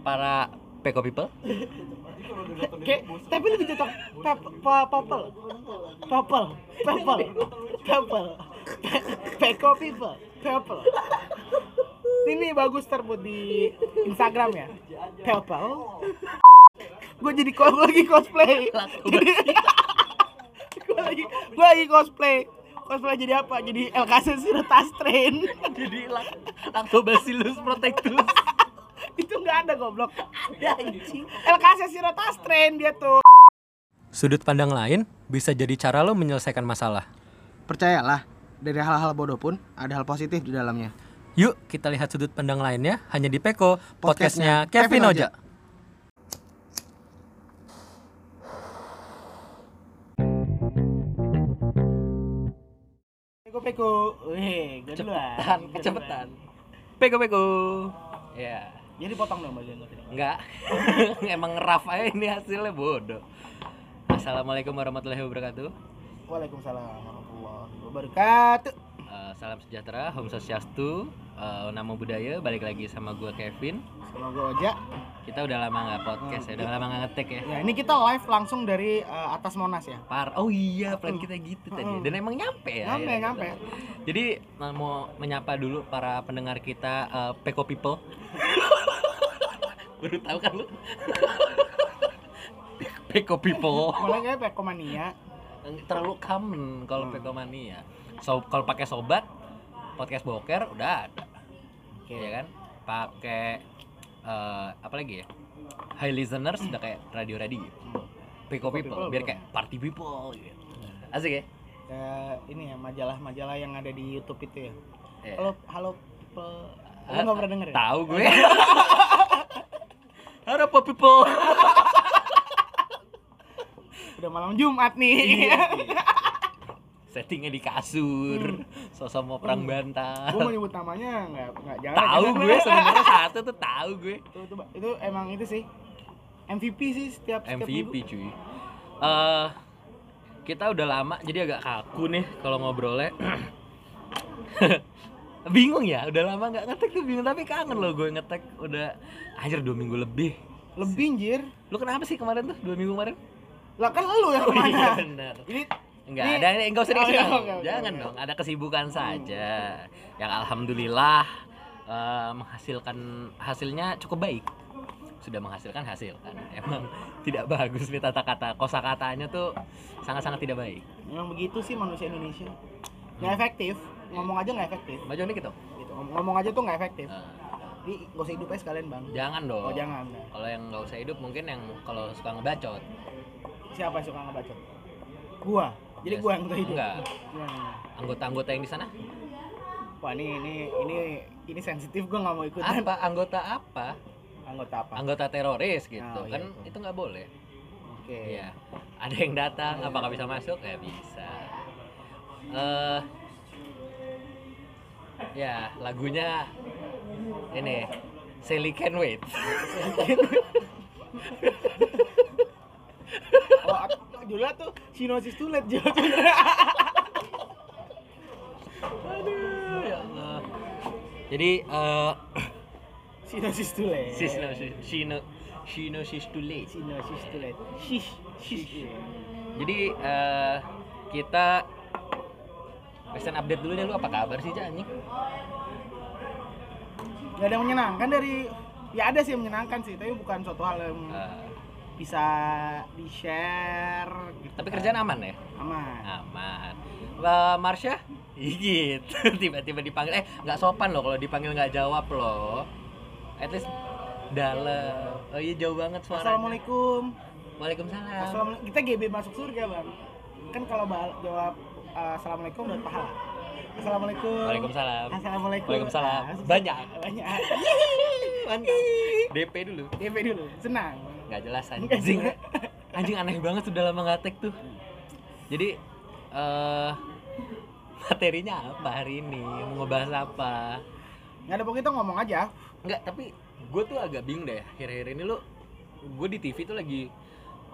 para Peko people. Kayak, tapi lebih cocok pep- pa- papel, papel, papel, papel, Pe- peko people, papel. Ini bagus ter buat di Instagram ya, papel. Gue jadi gue lagi cosplay. Jadi, gue lagi gue lagi cosplay. Cosplay jadi apa? Jadi LKC Siretas Train. Jadi lak- Lactobacillus protectus. Itu nggak ada goblok. Ada anjing. LKC Train dia tuh. Sudut pandang lain bisa jadi cara lo menyelesaikan masalah. Percayalah, dari hal-hal bodoh pun ada hal positif di dalamnya. Yuk kita lihat sudut pandang lainnya hanya di Peko, Podcastnya podcastnya Kevin Kevin Oja. Peko peko. Wih, gue duluan. Kecepatan. Peko Peko. Ya. Jadi potong dong bagian gue tadi. Enggak. Emang raf aja ini hasilnya bodoh. Assalamualaikum warahmatullahi wabarakatuh. Waalaikumsalam warahmatullahi wabarakatuh. Eh, salam sejahtera, Om Swastiastu, eh, Namo Buddhaya, balik lagi sama gua Kevin. Sama gue Oja. Kita udah lama nggak podcast ya, udah lama nggak ngetek ya. Ya, ini kita live langsung dari eh, atas Monas ya. Par, oh iya plan kita gitu tadi. Dan emang nyampe ya. Nyampe, ya, nyampe. Jadi mau menyapa dulu para pendengar kita eh, Peko People. Baru tahu kan lu? Peko People. Mulai kayak Pekomania. Terlalu common kalau Hmm. Peko Mania. So kalau pakai sobat podcast boker udah ada. Oke. ya kan pakai eh, apa lagi ya high listeners udah kayak radio radio Peko Peko people people, biar bro. kayak party people gitu asik ya Kayak ini ya majalah-malah yang ada di YouTube itu ya. Iya. Halo, halo pe... Lo Ah, nggak pernah denger ya? tahu gue halo Pop people Udah malam Jumat nih. Iya, iya. settingnya di kasur sosok mau perang bantal gue mau nyebut namanya nggak nggak jangan. tahu jangan. gue sebenarnya satu tuh tahu gue itu, itu, itu emang itu sih MVP sih setiap setiap MVP minggu. cuy eh kita udah lama jadi agak kaku nih kalau ngobrolnya bingung ya udah lama nggak ngetek tuh bingung tapi kangen loh gue ngetek udah anjir dua minggu lebih Lebih anjir. lu kenapa sih kemarin tuh dua minggu kemarin Lah kan lu yang Oh iya ke mana? benar Ini Enggak, Ini- ada enggak usah Oh, dikasih iya, tahu. oke, oke, Jangan dong, ada kesibukan saja. Yang alhamdulillah eh, menghasilkan hasilnya cukup baik. Sudah menghasilkan hasil kan. Emang tidak bagus nih tata kata kosakatanya tuh sangat-sangat tidak baik. memang begitu sih manusia Indonesia. Nggak efektif. Ngomong aja nggak efektif. Maju nih gitu. Gitu. Ngom- Ngomong aja tuh nggak efektif. Eh, Jadi gak usah hidup aja sekalian bang. jangan dong. Oh jangan. Kalau yang nggak usah hidup mungkin yang kalau suka ngebacot. Siapa yang suka ngebacot? Gua. Jadi Yes. gua yang hidup. Enggak. Anggota-anggota yang di sana? Wah ini ini ini ini sensitif gua nggak mau ikutan. Apa anggota apa? Anggota apa? Anggota teroris gitu. Oh, iya, kan itu. itu nggak boleh. Oke. Iya. Ada yang datang, apakah bisa masuk? Ya bisa. Eh ya, lagunya ini Sally Can Wait. Oh, judulnya tuh sinosis tulet Aduh. Aduh, ya Allah. Jadi eh Sinosis tulet. Sino Sino Sino Sistule. Sinosis tulet. Shish. Shish. Jadi eh kita Western update dulu deh lu apa kabar sih Cak, anjing? Gak ada yang menyenangkan dari ya ada sih yang menyenangkan sih, tapi bukan suatu hal yang Eh, bisa di share. Gitu. tapi kerjaan aman ya? aman. Aman. Mbak Marsha? Ih, gitu. Tiba-tiba dipanggil. Eh, nggak sopan loh kalau dipanggil nggak jawab loh. At least dalam. Oh iya jauh banget suaranya. Assalamualaikum. Waalaikumsalam. Assalamualaikum. Kita GB masuk surga bang. Kan kalau jawab uh, assalamualaikum dapat pahala. Assalamualaikum. Waalaikumsalam. Assalamualaikum. Waalaikumsalam. Ah, Banyak. Banyak. Mantap. DP dulu. DP dulu. Senang. Nggak jelas anjing. Anjing aneh banget sudah lama nggak tag tuh. Jadi eh materinya apa hari ini? Mau ngebahas apa? Nggak ada pokoknya kita ngomong aja. Enggak, tapi gue tuh agak bingung deh akhir-akhir ini lu gue di TV tuh lagi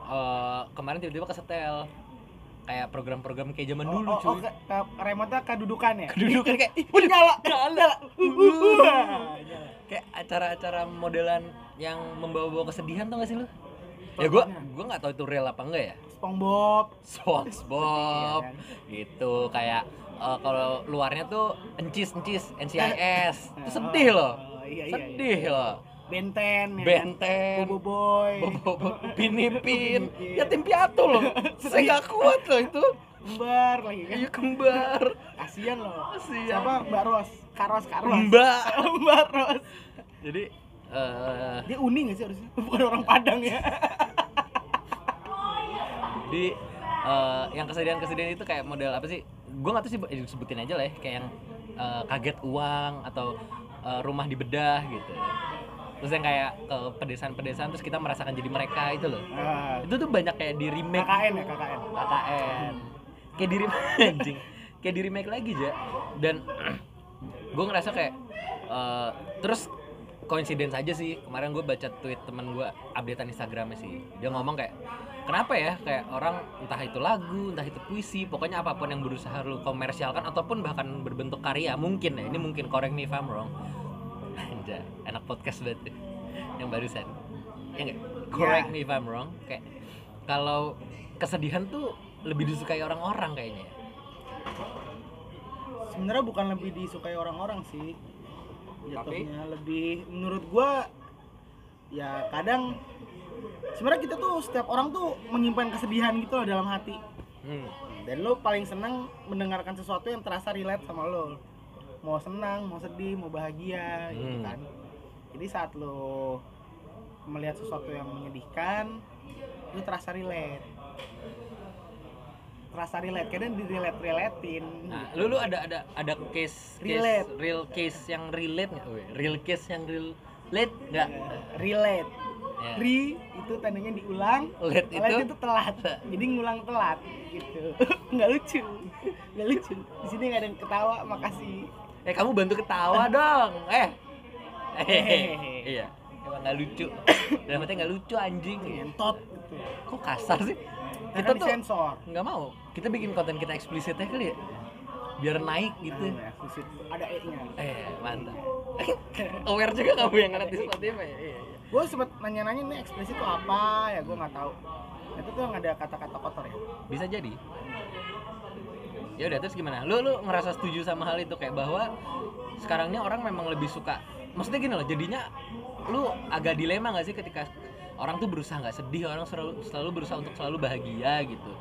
eh, kemarin tiba-tiba kesetel kayak program-program kayak zaman Oh, dulu oh, cuy. oh, ke, ke, remote-nya kedudukan ya? kedudukan kayak ih Udah nyala, nyala. Uh, uh, uh, kayak acara-acara modelan yang membawa-bawa kesedihan tau gak sih lu? Ya gua gua nggak tahu itu real apa enggak ya. SpongeBob. SpongeBob. Iya kan? gitu kayak eh, kalau luarnya tuh encis encis NCIS itu sedih loh. Oh, iya, iya, sedih iya. loh Benten, ya kan? Benten Bobo Boy. Bobo Pinipin Iya. yatim piatu loh saya nggak kuat loh itu Kembar lagi kan? iya kembar Kasian loh. Kasian. Siapa Mbak Ros? Karos Karos. mbak Mbak Ros. jadi eh Dia uni gak sih harusnya? Bukan orang Padang ya. di eh, yang kesedihan-kesedihan itu kayak model apa sih? Gue nggak tahu sih eh, sebutin aja lah ya, kayak yang eh, kaget uang atau rumah dibedah gitu. Terus yang kayak ke pedesaan-pedesaan terus kita merasakan jadi mereka itu loh. Ah, Itu tuh banyak kayak di remake KKN ya KKN. KKN. Kayak di remake anjing. Kayak di remake lagi aja. Dan gue ngerasa kayak eh, terus coincidence aja sih kemarin gue baca tweet temen gue updatean Instagramnya sih dia ngomong kayak kenapa ya kayak orang entah itu lagu entah itu puisi pokoknya apa pun yang berusaha lu komersialkan ataupun bahkan berbentuk karya mungkin ya ini mungkin correct me if I'm wrong Anjay, enak podcast banget tuh, yang barusan ya nggak correct me if I'm wrong kayak kalau kesedihan tuh lebih disukai orang-orang kayaknya ya. Sebenarnya bukan lebih disukai orang-orang sih. Jatuhnya lebih menurut gua ya kadang sebenarnya kita tuh setiap orang tuh menyimpan kesedihan gitu loh dalam hati. hmm. Dan lo paling senang mendengarkan sesuatu yang terasa relate sama lo. Mau senang, mau sedih, mau bahagia gitu Hmm. kan. Jadi saat lo melihat sesuatu yang menyedihkan, lo terasa relate. Terasa relate, kadang di relate relatein. Nah, lu lu ada ada ada case, case Relate. real case yang relate nggak? Real case yang relate nggak? relate. Ya. Re itu tandanya diulang, Late Late itu itu telat. Jadi ngulang telat gitu. Nggak lucu. Nggak lucu. Di sini nggak ada yang ketawa, makasih. Eh kamu bantu ketawa dong. Eh. Hehehe. iya. Emang nggak lucu. Dalam nggak lucu anjing. Gitu. Kok kasar sih? Kita tuh disensor. nggak mau. Kita bikin konten kita eksplisit aja kali ya. Biar naik gitu. Ada E-nya. Eh, mantap. Aware juga kamu yang ngerti Spotify ya? Iya, iya. Gue sempet nanya-nanya nih eksplisit itu apa ya, gue nggak tahu. Itu tuh ada kata-kata kotor ya. bisa jadi ya udah terus gimana? Lu lu ngerasa setuju sama hal itu? Kayak bahwa sekarang ini orang memang lebih suka maksudnya gini loh jadinya lu agak dilema gak sih ketika orang tuh berusaha nggak sedih orang selalu selalu berusaha untuk selalu bahagia gitu?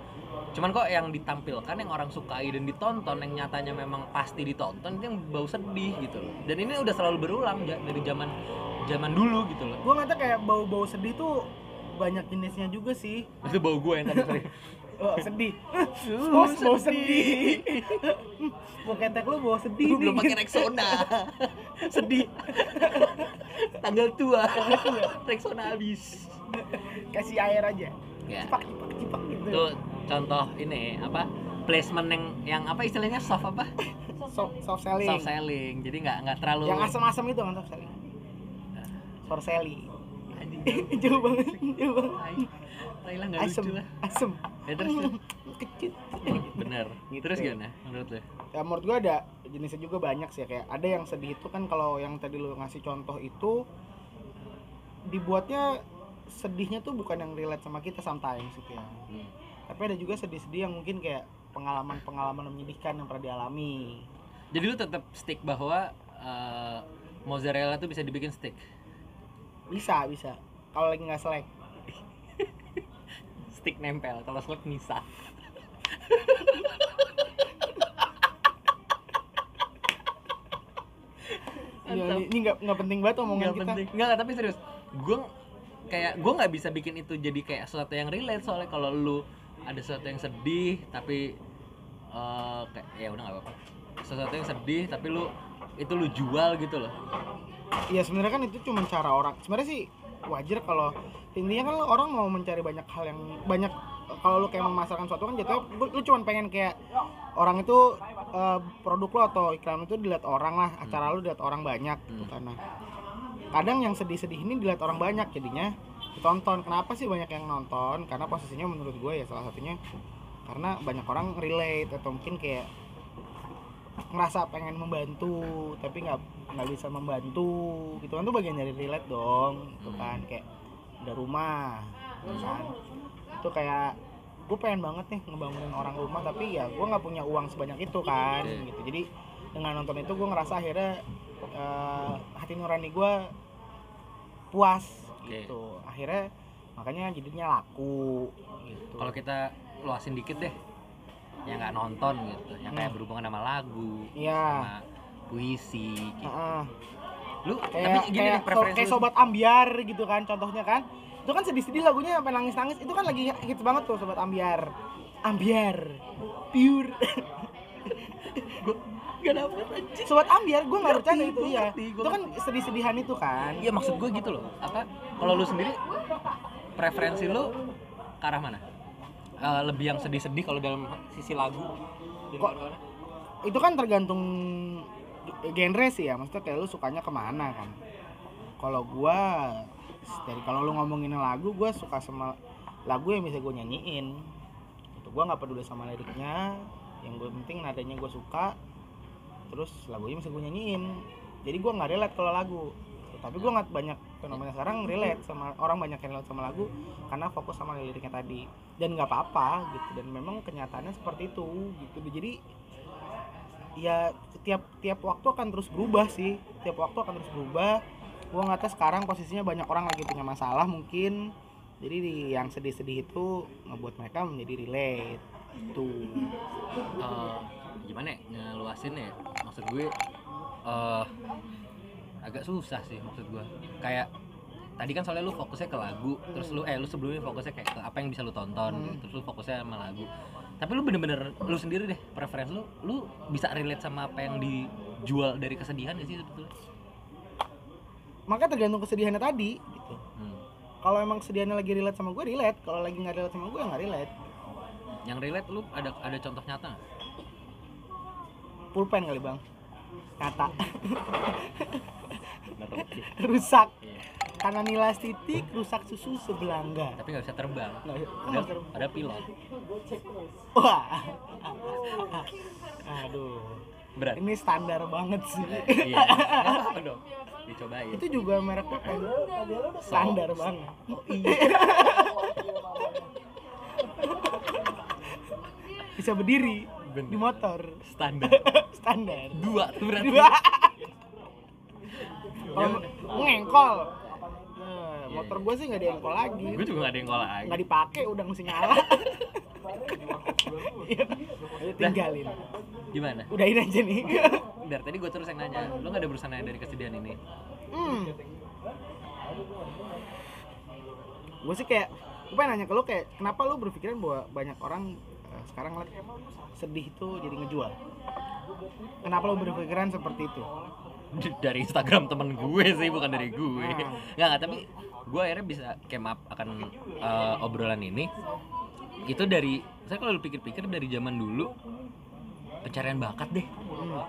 Cuman kok yang ditampilkan yang orang sukai dan ditonton yang nyatanya memang pasti ditonton itu yang bau sedih gitu loh. Dan ini udah selalu berulang ja- dari zaman zaman dulu gitu loh. Gue ngeliatnya kayak bau-bau sedih tuh banyak jenisnya juga sih. itu bau gue yang tadi. Oh, sedih. Uh, Bos, bau sedih. Mau ketek lu bau sedih Lu belum pakai Rexona. Sedih. Tanggal tua. Rexona habis. Kasih air aja. Ya. Cipak, cipak, cipak gitu. Itu contoh ini apa? Placement yang yang apa istilahnya soft apa? Soft, soft selling. Soft selling. Jadi nggak nggak terlalu Yang asam-asam itu kan soft selling. Soft selling. Jauh banget, jauh banget. lah nggak lucu lah. asem. Ya terus. Kecil. Bener. Gitu. Terus gimana menurut lu? Ya menurut gua ada jenisnya juga banyak sih kayak ada yang sedih itu kan kalau yang tadi lu ngasih contoh itu dibuatnya sedihnya tuh bukan yang relate sama kita sometimes gitu ya. Hmm. Tapi ada juga sedih-sedih yang mungkin kayak pengalaman-pengalaman menyedihkan yang pernah dialami. Jadi lu tetap stick bahwa eh, mozzarella tuh bisa dibikin stick. Bisa, bisa. Kalau lagi nggak selek. Stick nempel. Kalau selek. Ini, Mantap. ini nggak nggak penting banget omongan nggak kita. penting nggak tapi serius gue kayak gue nggak bisa bikin itu jadi kayak sesuatu yang relate soalnya kalau lu ada sesuatu yang sedih tapi eh, kayak ya udah nggak apa-apa sesuatu yang sedih tapi lu itu lu jual gitu loh Iya sebenarnya kan itu cuma cara orang. Sebenarnya sih wajar kalau intinya kan orang mau mencari banyak hal yang banyak kalau lu kayak memasarkan sesuatu kan jatuhnya lu, cuma pengen kayak orang itu eh, produk lo atau iklan itu dilihat orang lah, acara lu dilihat orang banyak gitu Hmm. kan. Nah, kadang yang sedih-sedih ini dilihat orang banyak jadinya ditonton. Kenapa sih banyak yang nonton? Karena posisinya menurut gue ya salah satunya karena banyak orang relate atau mungkin kayak ngerasa pengen membantu tapi nggak nggak bisa membantu gitu kan. Tuh bagian dari relate dong gitu kan. Kayak ada rumah gitu kan. itu kayak gue pengen banget nih ngebangunin orang rumah tapi ya gue nggak punya uang sebanyak itu kan Oke. gitu. Jadi dengan nonton itu gue ngerasa akhirnya eh, hati nurani gue puas gitu. Akhirnya makanya jadinya laku gitu. Kalau kita luasin dikit deh, yang nggak nonton gitu, yang kayak Hmm. berhubungan sama lagu, Iya. sama puisi, gitu. Heeh. Lu kayak tapi gini kayak, deh so- kayak sobat ambiar gitu kan contohnya kan itu kan sedih-sedih lagunya sampai nangis-nangis itu kan lagi hits banget tuh sobat ambiar ambiar pure Gak dapet anjing. sobat ambiar gue nggak bercanda itu ya ngerti, itu kan sedih-sedihan itu kan Iya maksud gue gitu loh. Apa? Kalau lu sendiri preferensi lu ke arah mana? Eh, lebih yang sedih-sedih kalau dalam sisi lagu. Kok- itu kan tergantung genre sih ya maksudnya kayak lu sukanya ke mana kan kalau gua dari kalau lu ngomongin lagu gua suka sama lagu yang bisa gue nyanyiin gitu. gua nggak peduli sama liriknya yang gue penting nadanya gue suka terus lagunya bisa gue nyanyiin jadi gua nggak relate kalau lagu tapi gua nggak banyak fenomena sekarang relate sama orang banyak yang relate sama lagu karena fokus sama liriknya tadi. Dan nggak apa-apa gitu dan memang kenyataannya seperti itu gitu. Jadi ya tiap tiap waktu akan terus berubah sih. Tiap waktu akan terus berubah. Gua nggak tahu sekarang posisinya banyak orang lagi punya masalah mungkin. Jadi di- yang sedih-sedih itu ngebuat mereka menjadi relate itu Eh, gimana ya? Ngeluasin ya? Maksud gue eh agak susah sih maksud gue. Kayak tadi kan soalnya lu fokusnya ke lagu, terus lu eh lu sebelumnya fokusnya kayak ke apa yang bisa lu tonton, Hmm. terus lu fokusnya sama lagu. Tapi lu bener-bener lu sendiri deh preferensi lu, lu bisa relate sama apa yang dijual dari kesedihan gak sih sebetulnya? maka tergantung kesedihannya tadi gitu Hmm. kalau emang kesedihannya lagi relate sama gue relate kalau lagi nggak relate sama gue ya nggak relate Yang relate lu ada ada contoh nyata pulpen kali bang kata. rusak Iya. karena nilas titik rusak susu sebelangga Tapi nggak bisa terbang. Nah, kok Ada, ada pilot. wah aduh Berat. ini standar banget sih Iya. Apa-apa dong. Dicobain. itu juga merek pulpen standar banget bisa berdiri Bener. di motor standar. standar Dua tuh berarti. dua kalau ngengkol Nah, motor gue sih nggak diengkol lagi Gue juga gak ada yang ngolah lagi. nggak dipakai udah mesti nyala Iya. Ayo tinggalin Gimana? udahin aja nih Dari tadi gue terus yang nanya, lo gak ada berusaha nanya dari kesedihan ini? hmm. gue sih kayak gue pengen nanya ke lu kayak kenapa lu berpikiran bahwa banyak orang eh, sekarang sedih itu jadi ngejual kenapa lu berpikiran seperti itu dari Instagram temen gue sih, bukan dari gue. Ah. Nggak, nggak, tapi gue akhirnya bisa came up akan eh, obrolan ini. Itu dari, saya kalau pikir-pikir dari zaman dulu, pencarian bakat deh. hmm.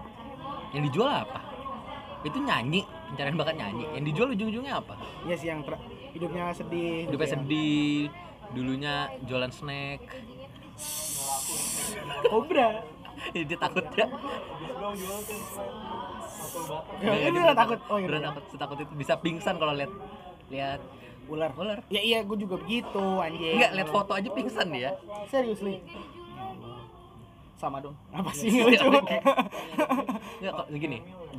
Yang dijual apa? Itu nyanyi, pencarian bakat nyanyi. Yang dijual ujung-ujungnya apa? Iya sih yang hidupnya sedih Hidupnya gitu ya. sedih, dulunya jualan snack. Kobra Jadi dia takut ya. Ya, ini udah takut. Oh, iya, bener. takut, setakut itu bisa pingsan kalau lihat lihat ular ular. ya iya gue juga begitu anjing Enggak, lihat foto aja pingsan dia. seriously sama dong apa sih nggak lucu Enggak kok gini.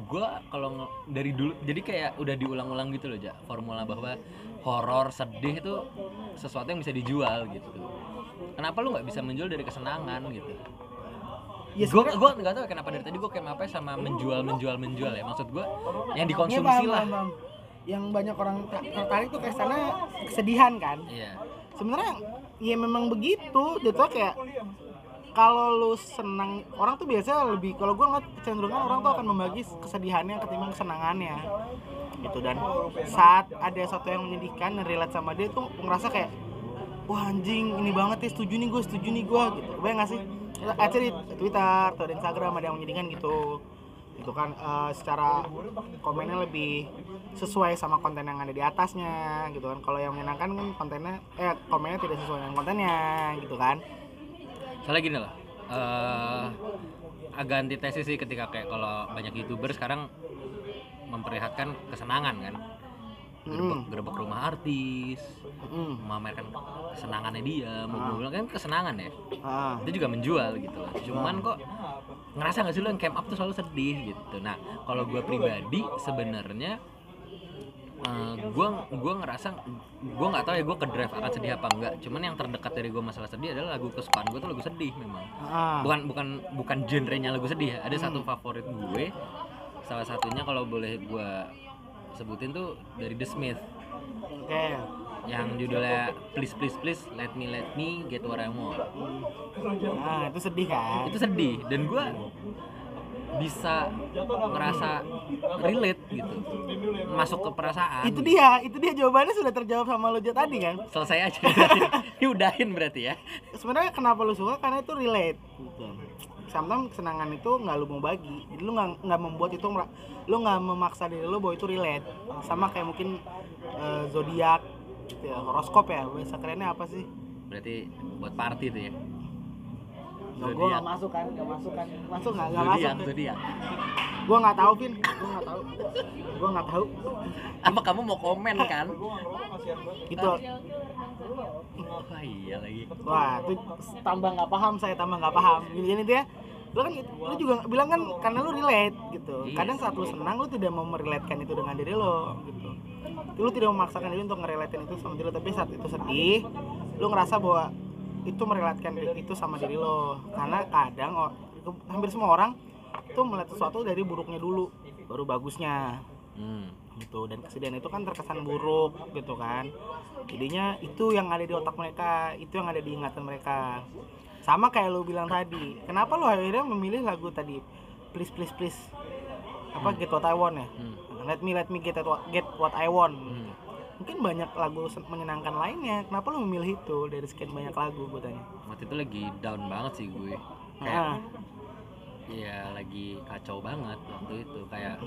Gua kalau dari dulu jadi kayak udah diulang-ulang gitu loh, Ja. Formula bahwa horor, sedih itu sesuatu yang bisa dijual gitu. Kenapa lu nggak bisa menjual dari kesenangan gitu? Ya gue gue nggak tahu ya kenapa dari tadi gue kayak apa sama menjual menjual menjual ya. Maksud gue yang dikonsumsi paham, lah. yang banyak orang ta- tertarik tuh kesannya kesedihan kan? Iya. Sebenarnya ya memang begitu. Jatuh kayak kalau lu senang orang tuh biasanya lebih kalau gua ngeliat kecenderungan orang tuh akan membagi kesedihannya ketimbang kesenangannya. Gitu dan saat ada sesuatu yang menyedihkan dan relate sama dia tuh ngerasa kayak wah anjing ini banget ya setuju nih gue setuju nih gue gitu. Gue nggak sih aja di Twitter atau di Instagram ada yang menyedihkan gitu. Itu kan eh, secara komennya lebih sesuai sama konten yang ada di atasnya gitu kan. Kalau yang menyenangkan kan kontennya eh komennya tidak sesuai dengan kontennya gitu kan. Soalnya gini loh eh agak antitesis sih ketika kayak kalau banyak youtuber sekarang memperlihatkan kesenangan kan Hmm. gerbek rumah artis. Hmm. memamerkan kesenangannya dia. Mau gue bilang kan kesenangan ya. Ah. itu juga menjual gitu loh. Cuman kok ngerasa nggak sih lo yang camp up tuh selalu sedih gitu. Nah kalau gue pribadi sebenarnya eh, gue gua ngerasa gue nggak tahu ya gue ke drive akan sedih apa enggak cuman yang terdekat dari gue masalah sedih adalah lagu kesukaan gue tuh lagu sedih memang. Ah. bukan bukan bukan genrenya lagu sedih. Ya ada satu favorit gue. Salah satunya kalau boleh gue sebutin tuh dari The Smith Oke. yang judulnya Please Please Please Let Me Let Me Get What I Want Nah, itu sedih kan? itu sedih dan gue bisa ngerasa relate gitu masuk ke perasaan Itu dia, itu dia jawabannya sudah terjawab sama lo tadi kan? selesai aja ini udahin berarti ya Sebenarnya kenapa lu suka? Karena itu relate. Gitu. Sometimes kesenangan itu nggak lu mau bagi, jadi lu nggak nggak membuat itu lu nggak memaksa diri lu bahwa itu relate. Sama kayak mungkin eh, zodiak, gitu ya, horoskop ya, bahasa kerennya apa sih? berarti buat party tuh ya? Nah, gue nggak masuk kan, nggak masuk kan, masuk nggak? Nggak masuk. zodiak. Zodiak Gue nggak tahu Vin, gue nggak tahu, gue nggak tahu. apa kamu mau komen kan? Gitu. Wah iya lagi Wah, itu tambah nggak paham saya tambah nggak paham. Jadi ini dia, lu kan lu juga bilang kan karena lu relate gitu. Iya. Kadang saat lu senang lu tidak mau merelatekan itu dengan diri lo gitu. Lu tidak memaksakan diri untuk ngerelatekan itu sama diri lo, tapi saat itu sedih, lu ngerasa bahwa itu merelatekan itu sama diri lo. Karena kadang oh, hampir semua orang tuh melihat sesuatu dari buruknya dulu, baru bagusnya hmm. Gitu. Dan kesedihan itu kan terkesan buruk gitu kan. Jadinya itu yang ada di otak mereka itu yang ada di ingatan mereka. Sama kayak lu bilang tadi kenapa lu akhirnya memilih lagu tadi please please please? Apa get what I want ya? Hmm. let me let me get what get what I want. Hmm. mungkin banyak lagu menyenangkan lainnya. Kenapa lu memilih itu dari sekian banyak lagu gue tanya? Waktu itu lagi down banget sih gue. Kayak nah, ya lagi kacau banget waktu itu. Kayak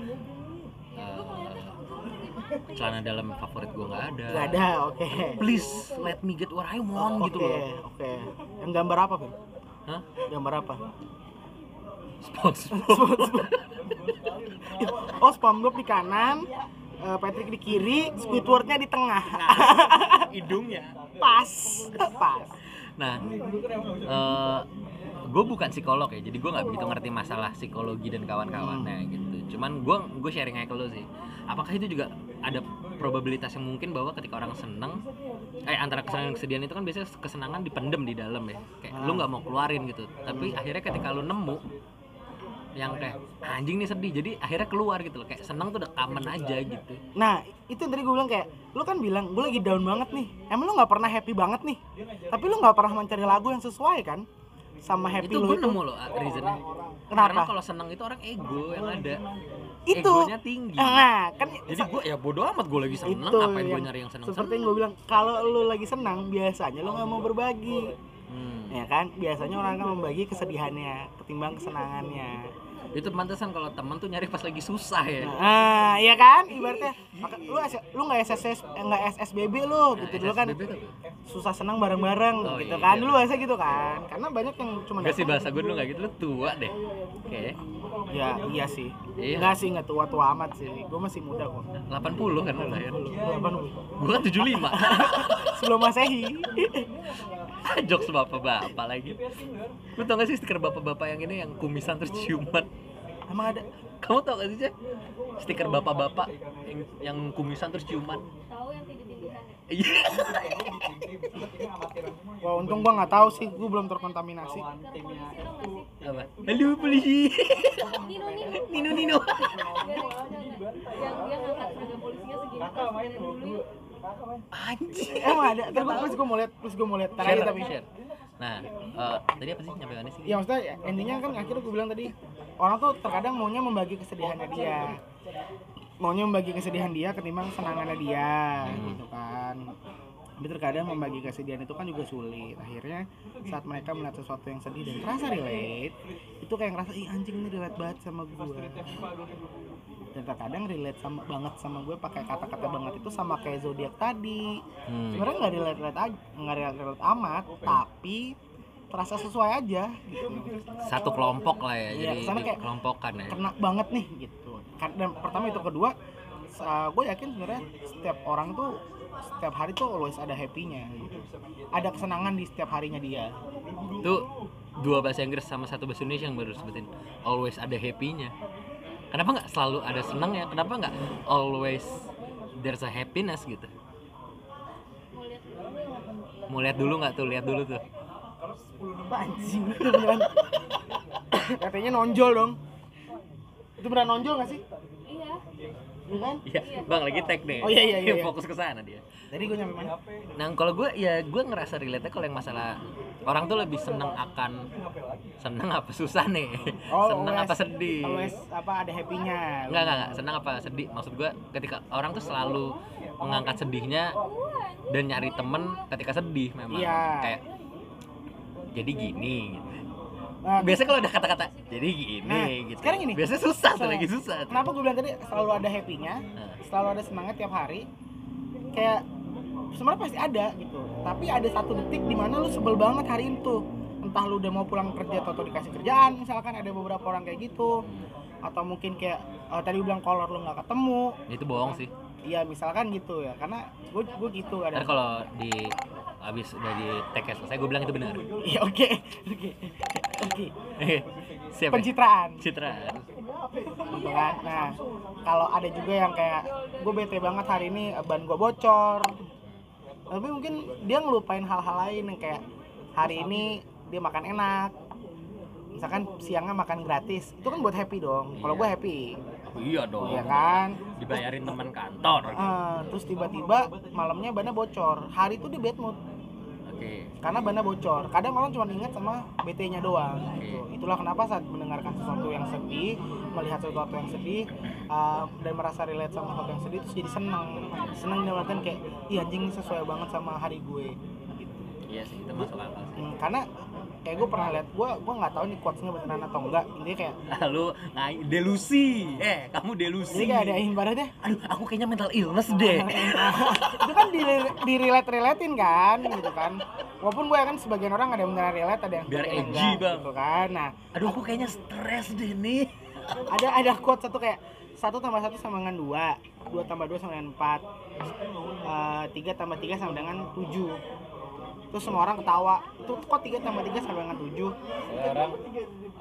eh, celana dalam favorit gue nggak ada. Nggak ada oke. Please let me get what I want oke gitu loh. oke. Yang gambar apa Vin? Hah? gambar apa? SpongeBob oh SpongeBob di kanan eh, Patrick di kiri Squidwardnya di tengah. Hidungnya. Pas pas. Nah gue bukan psikolog ya jadi gue nggak begitu ngerti masalah psikologi dan kawan-kawannya gitu cuman gue gue sharing aja ke lo sih. Apakah itu juga ada probabilitas yang mungkin bahwa ketika orang seneng eh antara kesenangan dan kesedihan itu kan biasanya kesenangan dipendem di dalam ya. Kayak lu nggak mau keluarin gitu. Tapi akhirnya ketika lu nemu yang kayak anjing nih sedih jadi akhirnya keluar gitu loh. Kayak seneng tuh udah common aja gitu. Nah itu yang tadi gue bilang kayak lu kan bilang gue lagi down banget nih. Emang lu nggak pernah happy banget nih? Tapi lu nggak pernah mencari lagu yang sesuai kan? Sama happy itu lu gue nemu loh reasonnya Kenapa? karena kalau seneng itu orang ego yang ada. Itu. Egonya tinggi. nah kan jadi gue ya bodo amat gue lagi seneng. Itu ngapain gue nyari yang seneng seperti yang gue bilang kalau lu lagi senang biasanya lu nggak mau berbagi. Hmm. ya kan? Biasanya orang akan membagi kesedihannya ketimbang kesenangannya itu pantesan kalau temen tuh nyari pas lagi susah ya. Nah iya kan? Ibaratnya lu lu nggak SSS eh, nggak SSBB lu gitu dulu kan. Susah senang bareng-bareng Oh, gitu iya. kan? Dulu bahasa gitu kan? Karena banyak yang cuma Enggak sih bahasa gue dulu gak gitu, lu tua deh. Oke, ya iya sih. Iya. Enggak sih nggak tua-tua amat sih. Gue masih muda kok. 80 kan lu lahir Delapan Gue kan 75 sebelum masehi. Jokes bapak-bapak lagi. Lu tau gak sih stiker bapak-bapak yang ini yang kumisan terus ciuman emang ada? Kamu tau gak sih Cek? Stiker bapak-bapak yang, yang kumisan terus ciuman. Tahu yang tinju-tinjuan Iya. Wah untung gua nggak tahu sih. Gue belum terkontaminasi. Apa? Halo polisi. Nino Nino. Nino Nino. Yang dia ngangkat seragam polisinya segini dulu. Anjir emang ada? Terus gue mau lihat terus gue mau lihat. Share, tapi. share. Nah, eh, tadi apa sih nyampe mana sih? ya maksudnya ya, endingnya kan akhirnya gue bilang tadi orang tuh terkadang maunya membagi kesedihannya dia maunya membagi kesedihan dia ketimbang senangannya dia Hmm. gitu kan tapi terkadang membagi kesedihan itu kan juga sulit akhirnya saat mereka melihat sesuatu yang sedih dan terasa relate itu kayak ngerasa ih anjing ini relate banget sama gue dan terkadang relate sama banget sama gue pakai kata-kata banget itu sama kayak zodiak tadi. Hmm. sebenarnya nggak relate relate aja nggak relate relate amat tapi terasa sesuai aja gitu. Satu kelompok lah ya Iya, jadi kayak kelompokan ya. kena banget nih gitu. Kan- dan pertama itu kedua gue yakin sebenarnya setiap orang tuh setiap hari tuh always ada happy-nya gitu. ada kesenangan di setiap harinya dia. Itu dua bahasa Inggris sama satu bahasa Indonesia yang baru sebutin always ada happy-nya kenapa nggak selalu ada senangnya kenapa nggak always there's a happiness gitu? Mau lihat dulu mau lihat dulu nggak? nggak tuh? Lihat dulu tuh. Anjing katanya nonjol dong. Itu beneran nonjol gak sih? Iya Iya kan iya bang lagi tag nih Oh, iya, iya, iya, iya. fokus ke sana dia tadi gue nyampe mana Nah kalau gue ya gue ngerasa relate kalau yang masalah orang tuh lebih seneng akan seneng apa susah nih, seneng always- apa sedih. always apa ada happy-nya Enggak enggak enggak seneng apa sedih. Maksud gue ketika orang tuh selalu mengangkat sedihnya dan nyari temen ketika sedih memang. Iya. Kayak jadi gini. Gitu. Nah, Biasanya kalau ada kata-kata jadi gini Nah, gitu. sekarang gini. Biasanya susah Nah, lagi susah. tuh. kenapa gue bilang tadi selalu ada happy-nya Nah. selalu ada senangnya tiap hari kayak sebenarnya pasti ada gitu tapi ada satu detik di mana lu sebel banget hari itu entah lu udah mau pulang kerja atau dikasih kerjaan misalkan ada beberapa orang kayak gitu atau mungkin kayak eh, tadi lu bilang kolor lu nggak ketemu Itu bohong sih. Iya misalkan gitu ya karena gue gue gitu Ntar ada kalau di abis udah di tag selesai gue bilang itu benar. Iya oke oke oke. Siapa? pencitraan. Citra. gitu kan? Nah kalau ada juga yang kayak gue bete banget hari ini eh, ban gue bocor. Tapi mungkin dia ngelupain hal-hal lain yang kayak hari ini dia makan enak. Misalkan siangnya makan gratis itu kan buat happy dong. Kalau gue happy Iya dong. ya kan Dibayarin teman kantor. Eh, terus tiba-tiba malamnya bannya bocor hari itu dia bad mood Oke. karena bannya bocor kadang orang cuma ingat sama BT-nya doang gitu. itulah kenapa saat mendengarkan sesuatu yang sedih melihat sesuatu yang sedih uh, dan merasa relate sama sesuatu yang sedih terus jadi seneng seneng dalam kayak iya anjing sesuai banget sama hari gue gitu. Iya sih, itu masuk akal sih. Hmm, karena kayak gue pernah lihat gue gue nggak tahu nih quotesnya beneran atau enggak intinya kayak Lalu ngai delusi. Eh, kamu delusi. jadi kayak ada ibaratnya Aduh, aku kayaknya mental illness deh. itu kan di, di relate relatein kan gitu kan walaupun gue kan sebagian orang ada yang beneran relate ada yang Biar edgy, enggak, Bang. gitu kan nah Aduh, aku kayaknya stres deh nih. ada ada quote satu kayak satu tambah satu sama dengan dua dua tambah dua sama dengan empat Eh, tiga tambah tiga sama dengan tujuh terus semua orang ketawa. Itu kok tiga tambah tiga sama dengan tujuh? Sekarang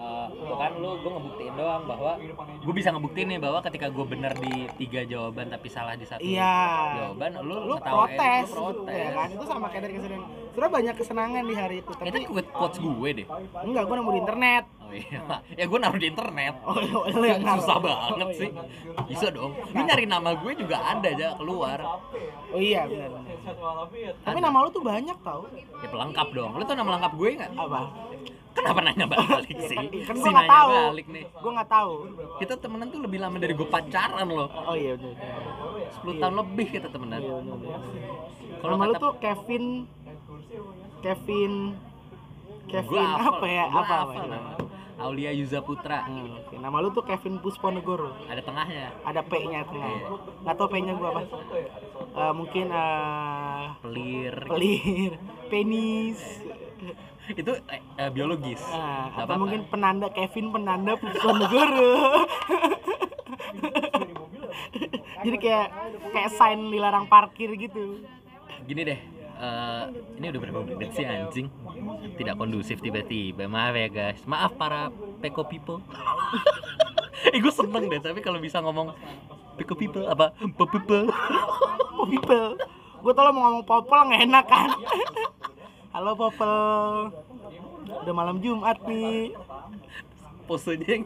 eh tuh kan lu gue ngebuktiin doang bahwa gue bisa ngebuktiin nih bahwa ketika gue bener di tiga jawaban tapi salah di satu iya. jawaban lu lu protes, lu protes. ya kan? Itu sama kayak dari kesedihan sebenarnya banyak kesenangan di hari itu itu tapi quote quotes gue deh. Enggak gue nemu di internet iya. Ya gue naruh di internet. Oh yang naruh. susah banget Oh, iya. sih. bisa dong. Lu nyari nama gue juga ada aja keluar. Oh iya benar tapi nama lu tuh banyak tau. Ya pelengkap dong. Lu tau nama lengkap gue nggak apa? Kenapa nanya balik sih? kan si gue nggak tahu. balik nih. Gue nggak tahu. Kita temenan tuh lebih lama dari gue pacaran loh. Oh iya benar. 10 tahun lebih kita temenan. Iya. Kalau nama lu tuh Kevin Kevin Kevin Gua hafal, apa ya? Gua apa apa hafal ini? nama. Aulia Yuza Putra. Hmm, oke. nama lu tuh Kevin Pusponegoro. Ada tengahnya. Ada P-nya tengah Iya. nggak tahu P-nya gua apa. Eh, mungkin eh, pelir. Pelir. Penis. Itu eh, biologis. Nggak atau apa-apa. mungkin penanda Kevin penanda Pusponegoro. Jadi kayak kayak sign dilarang parkir gitu. Gini deh eh, ini udah berapa menit sih anjing tidak kondusif tiba-tiba maaf ya guys maaf para peko people eh gue seneng deh tapi kalau bisa ngomong peko people apa po people Oh, people. Gue tau lo mau ngomong popol nggak enak kan? Halo popol. Udah malam Jumat nih. posenya yang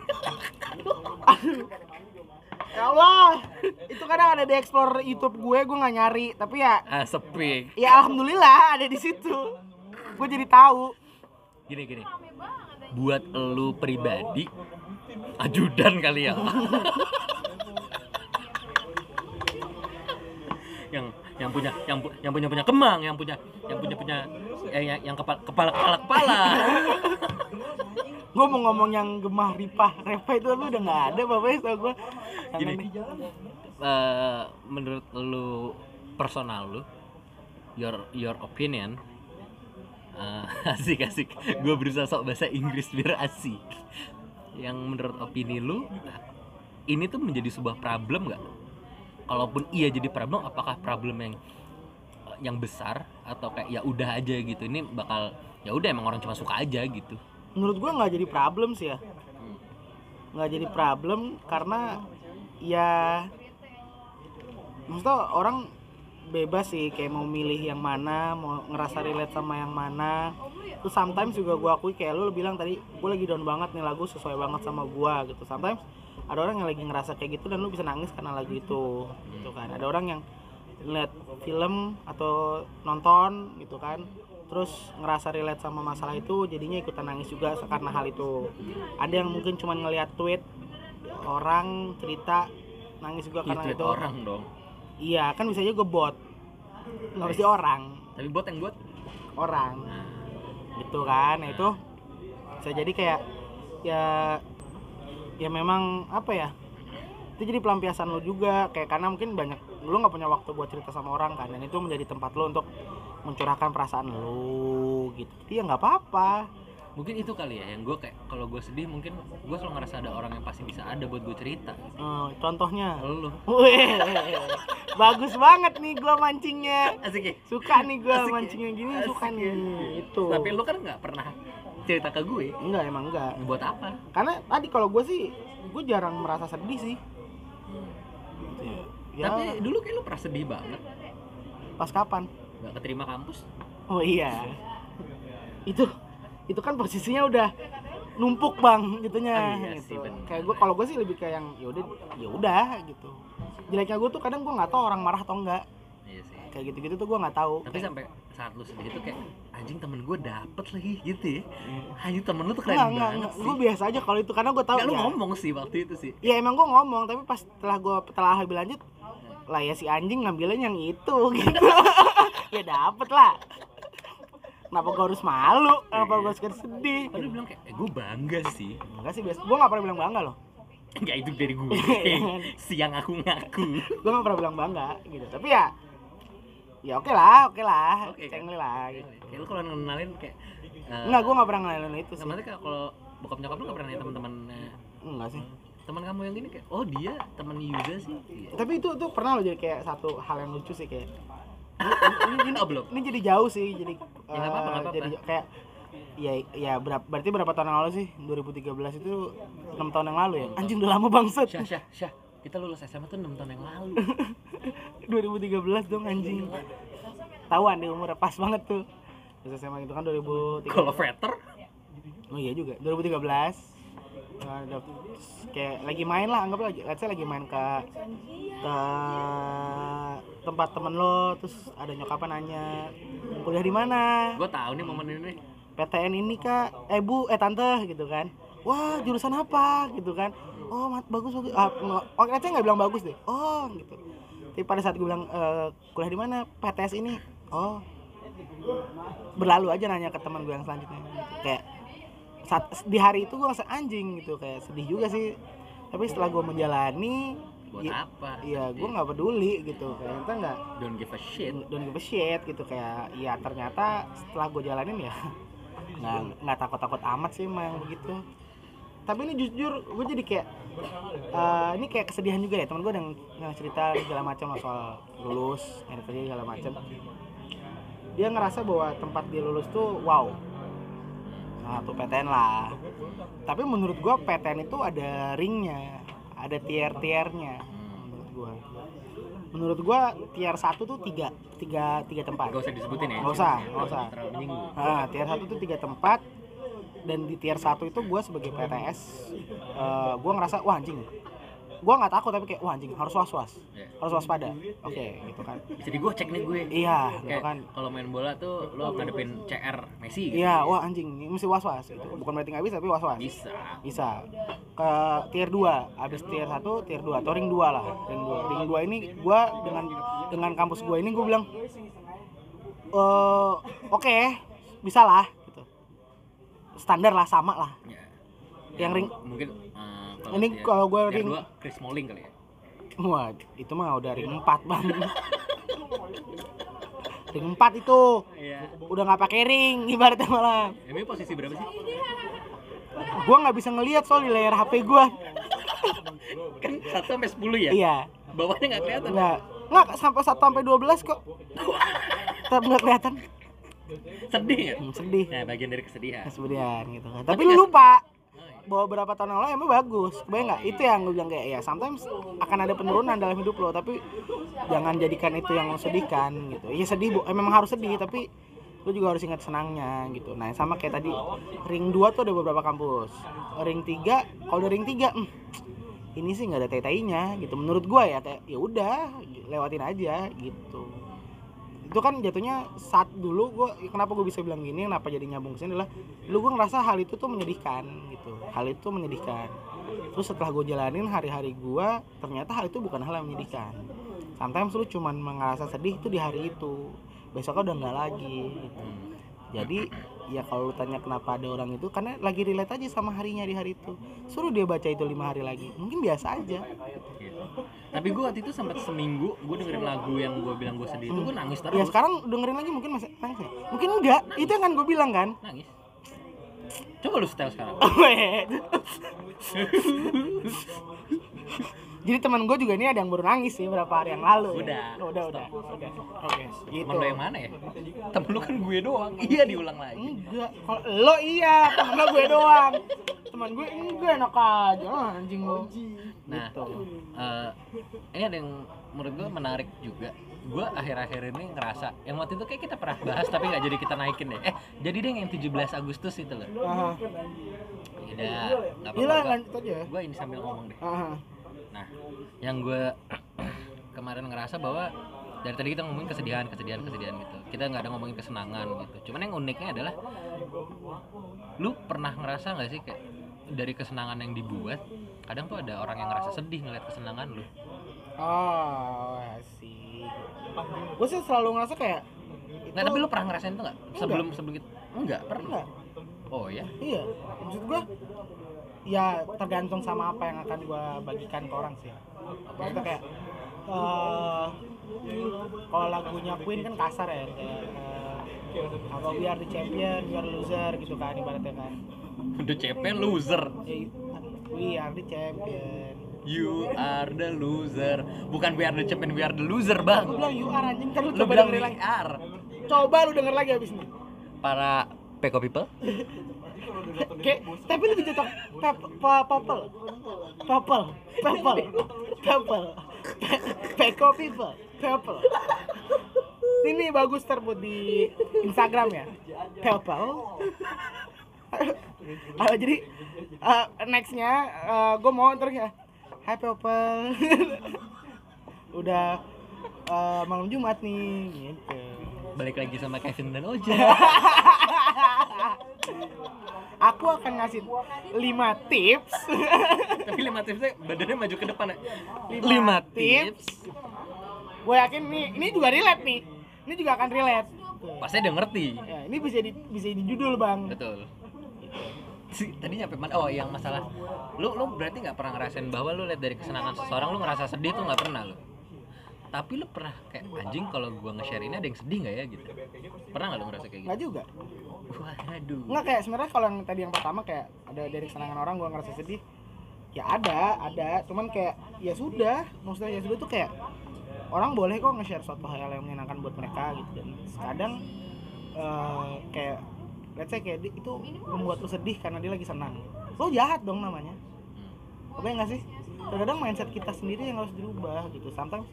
Ya Allah. Itu kadang ada di explore YouTube gue, gue nggak nyari. Tapi ya, ah sepi ya alhamdulillah ada di situ. Gue jadi tahu. gini gini buat lu pribadi ajudan kali ya yang yang punya yang pu- yang punya punya kemang yang punya yang punya punya eh, yang, yang kepala kepala kepala kepala Gue mau ngomong yang gemah ripah, repah itu tapi udah nggak ada bapaknya tau gue. Gini. Eh, menurut lu personal lu your your opinion Eh, asik asik. Gue berusaha sok bahasa Inggris biar asik. Yang menurut opini lu ini tuh menjadi sebuah problem nggak? Kalaupun iya jadi problem apakah problem yang yang besar atau kayak ya udah aja gitu ini bakal ya udah emang orang cuma suka aja gitu. Menurut gua nggak jadi problem sih ya. Nggak jadi problem karena ya maksudnya orang bebas sih kayak mau milih yang mana mau ngerasa relate sama yang mana. Terus sometimes juga gua akui kayak lu bilang tadi gue lagi down banget nih lagu sesuai banget sama gua gitu. Sometimes ada orang yang lagi ngerasa kayak gitu dan lu bisa nangis karena lagu itu gitu kan. Ada orang yang lihat film atau nonton gitu kan. Terus ngerasa relate sama masalah itu jadinya ikutan nangis juga karena hal itu. Ada yang mungkin cuma ngelihat tweet orang cerita nangis juga ya, karena tweet itu. orang dong. Iya kan bisa juga bot nggak mesti orang. Tapi buat yang buat? Orang. Gitu kan nah, itu bisa jadi kayak ya ya memang apa ya itu jadi pelampiasan lo juga. Kayak karena mungkin banyak lu nggak punya waktu buat cerita sama orang kan dan itu menjadi tempat lo untuk mencurahkan perasaan lo gitu. Jadi ya nggak apa-apa mungkin itu kali ya yang gue kayak kalau gue sedih mungkin gue selalu ngerasa ada orang yang pasti bisa ada buat gue cerita. Eh, contohnya? Lu. Wih, bagus banget nih gua mancingnya. Asik ya? Suka nih Asik ya? mancingnya gini Asik suka ya? nih itu tapi lu kan nggak pernah cerita ke gue enggak emang enggak. Buat apa? Karena tadi kalau gue sih gue jarang merasa sedih sih. Ya. Tapi dulu kayak lu pernah sedih banget. Pas kapan? Nggak keterima kampus? Oh iya. Itu itu kan posisinya udah numpuk bang gitunya Ah, iya sih, gitu. bener. kayak gue kalau gue sih lebih kayak yang ya udah ya udah gitu. Jeleknya gue tuh kadang gue nggak tahu orang marah atau enggak iya sih. Kayak gitu gitu tuh gue nggak tahu. Tapi sampai saat lu sedih itu kayak anjing temen gue dapet lagi gitu ya. Anjing temen lu tuh keren enggak banget enggak. sih. Gue biasa aja kalau itu karena gue tahu Nggak, lu ya, ngomong sih waktu itu sih. Ya emang gue ngomong tapi pas setelah gue setelah lebih lanjut lah ya si anjing ngambilnya yang itu gitu. Ya dapet lah kenapa gue harus malu? Kenapa gue harus sedih? Tapi lu bilang kayak, eh gue bangga sih. Enggak sih biasa gue gak pernah bilang bangga loh. Enggak itu dari gue Siang aku ngaku. Gue gak pernah bilang bangga gitu. Tapi ya ya oke lah oke lah. Oke, kan? cengli lah gitu. Kayak lu kalau ngenalin kayak enggak gue gak pernah ngenalin itu sih. Kayak kalau bokap nyokap lu gak pernah nanya teman-teman enggak sih. Teman kamu yang gini kayak oh dia teman Yuda sih. Iya. tapi itu tuh pernah loh jadi kayak satu hal yang lucu sih kayak ini, ini, belum? ini jadi jauh sih jadi Ya, apa-apa, eh, nggak apa-apa. jadi kayak ya ya berapa berarti berapa tahun yang lalu sih? 2013 itu enam tahun yang lalu ya? Anjing udah lama bangset Syah Syah Syah. Kita lulus SMA tuh 6 tahun yang lalu. 2013 dong anjing. Tahuan deh umurnya pas banget tuh. Terus SMA itu kan 2013 kalau veter Oh iya juga, 2013 Nah, ada- kayak lagi main lah, anggap lagi, let's say lagi main ke ke tempat temen lo, terus ada nyokapnya nanya kuliah di mana, gue tahu nih momen ini. PTN ini kak, eh bu, eh tante gitu kan, wah jurusan apa? gitu kan, oh mat bagus bagus, ah, oh say nggak bilang bagus deh, oh gitu, tapi pada saat gue bilang "Eh, kuliah di mana, PTS ini, oh. Berlalu aja nanya ke teman gue yang selanjutnya. Kayak saat di hari itu gue ngerasa anjing gitu kayak sedih juga sih. Tapi setelah gue menjalani buat ya, apa? ya gue nggak peduli gitu. Kayak kita nggak don't give a shit. Don't give a shit gitu kayak ya ternyata setelah gue jalanin ya nggak nggak takut takut amat sih emang begitu. Tapi ini jujur gue jadi kayak eh, ini kayak kesedihan juga ya teman gue yang, yang cerita segala macam soal lulus kerja segala macam. Dia ngerasa bahwa tempat dia lulus tuh wow. Salah satu PTN lah. Tapi menurut gua PTN itu ada ringnya ada tier-tiernya menurut gua. Menurut gua tier satu tuh tiga tiga tiga tempat. Gak usah disebutin ya Nggak usah, nggak usah. Nah, tier satu tuh tiga tempat dan di tier satu itu gue sebagai PTS eh gue ngerasa wah anjing gue nggak takut tapi kayak wah anjing harus was was Iya. harus waspada. Oke gitu kan. Bisa di gocek nih gue. Iya gitu kan. kalau main bola tuh lo ngadepin CR Messi gitu. iya wah anjing ini mesti was was gitu. Bukan berarti nggak bisa tapi was was bisa. Bisa. Ke tier 2 habis tier 1 tier 2 atau ring 2 lah ring 2 ring 2 ini gua dengan dengan kampus gua ini gua bilang eh oke bisa lah gitu. Standar lah sama lah. Ya. Yang ring- mungkin eh, Ini dia- kalau gua tier ring- dua, Chris Smalling kali ya wah itu mah udah ring 4 bang ring 4 itu Iya. udah nggak pakai ring ibaratnya malah Ini posisi berapa sih? gua nggak bisa ngelihat soal di layar HP gua Kan 1 sampai 10 ya? iya Bawahnya nggak kelihatan. nggak nggak sampai 1 sampai 12 kok tetap nggak kelihatan Sedih ya? Hmm, sedih Nah, bagian dari kesedihan. kemudian gitu kan tapi lu lupa bahwa beberapa tahun yang lalu emang bagus. Kebayang nggak? Itu yang gue bilang kayak ya sometimes akan ada penurunan dalam hidup lo tapi jangan jadikan itu yang lo sedihkan gitu. Iya sedih bu. Eh, memang harus sedih tapi lu juga harus ingat senangnya gitu. Nah sama kayak tadi ring 2 tuh ada beberapa kampus. Ring 3 kalau udah ring 3 hmm, ini sih nggak ada tai-tainya gitu. Menurut gua ya kayak ya udah lewatin aja gitu itu kan jatuhnya saat dulu gua kenapa gue bisa bilang gini kenapa jadi nyambung ke sini adalah dulu gue ngerasa hal itu tuh menyedihkan gitu. Hal itu menyedihkan. Terus setelah gue jalanin hari-hari gue ternyata hal itu bukan hal yang menyedihkan. Sometimes lu cuman ngerasa sedih itu di hari itu. Besoknya udah nggak lagi gitu. jadi ya kalau lu tanya kenapa ada orang itu karena lagi relate aja sama harinya di hari itu suruh dia baca itu lima hari lagi mungkin biasa aja Gitu. Tapi gue waktu itu sempat seminggu gue dengerin lagu yang gue bilang gue sedih itu gue nangis terus. ya sekarang dengerin lagi mungkin masih nangis ya? mungkin enggak itu yang kan gue bilang kan Nangis. Coba lu setel sekarang. Jadi teman gue juga ini ada yang baru nangis sih beberapa hari yang lalu. Udah. udah, udah, udah. Oke, gitu. Temen lo yang mana ya? Temen lu kan gue doang. Iya diulang lagi. Enggak, kalau lo iya, temen lo gue doang. Teman gue enggak enak aja, ah, anjing lo. Nah, Gitu. eh, ini ada yang menurut gue menarik juga. Gue akhir-akhir ini ngerasa yang waktu itu kayak kita pernah bahas tapi nggak jadi kita naikin deh. Eh, jadi deh yang 17 Agustus itu loh. Udah, nggak Iya apa-apa. lanjut aja. Gue ini sambil ngomong deh. Aha. Nah, yang gue kemarin ngerasa bahwa dari tadi kita ngomongin kesedihan, kesedihan, kesedihan gitu. Kita nggak ada ngomongin kesenangan gitu. Cuman yang uniknya adalah lu pernah ngerasa nggak sih kayak dari kesenangan yang dibuat, kadang tuh ada orang yang ngerasa sedih ngeliat kesenangan lu. Oh, sih. Gue sih selalu ngerasa kayak Nggak, tapi lu pernah ngerasain tuh nggak? Sebelum sebelum gitu? Enggak, pernah. enggak. Oh ya? Iya, maksud gue ya tergantung sama apa yang akan gue bagikan ke orang sih. Maksudnya kayak eh kalau lagunya Queen kan kasar ya, kayak apa we are the champion, we are the loser gitu kan ibaratnya kan. Udah CP loser. Eh, we are the champion. You are the loser. Bukan we are the champion, we are the loser, Bang. Gue bilang you are anjing kan lu Lu coba dengerin we lagi. Coba lu denger lagi abis ini. Para Peko people? Kayak tapi lebih cocok. Popel. Popel. Popel. Pe- Peko people. Popel. Ini bagus terbut di Instagram ya. Popel. Ah, jadi eh, nextnya gue mau terus ya. Hai Popel. Udah eh, malam Jumat nih gitu. Balik lagi sama Kevin dan Oja. Aku akan ngasih 5 tips. Tapi lima tipsnya badannya maju ke depan ya. Lima Lima tips. tips. Gue yakin nih, ini juga relate nih. Ini juga akan relate. Pasti udah ngerti. Ya, ini bisa di bisa di judul, Bang. Betul. Si, tadi nyampe mana? Oh, yang masalah lu lu berarti nggak pernah ngerasain bahwa lu lihat dari kesenangan seseorang lu ngerasa sedih tuh nggak pernah lu. Tapi lu pernah kayak anjing kalau gua nge-share ini ada yang sedih nggak ya gitu. Pernah nggak lu ngerasa kayak gitu? juga. Waduh. Enggak kayak sebenarnya kalau yang tadi yang pertama kayak ada dari kesenangan orang gua ngerasa sedih. Ya ada, ada. Cuman kayak ya sudah, maksudnya ya sudah tuh kayak orang boleh kok nge-share suatu hal yang menyenangkan buat mereka gitu dan kadang eh, kayak let's say kayak itu membuat lu sedih karena dia lagi senang. Lo jahat dong namanya. apa nggak sih kadang mindset kita sendiri yang harus dirubah gitu. Sometimes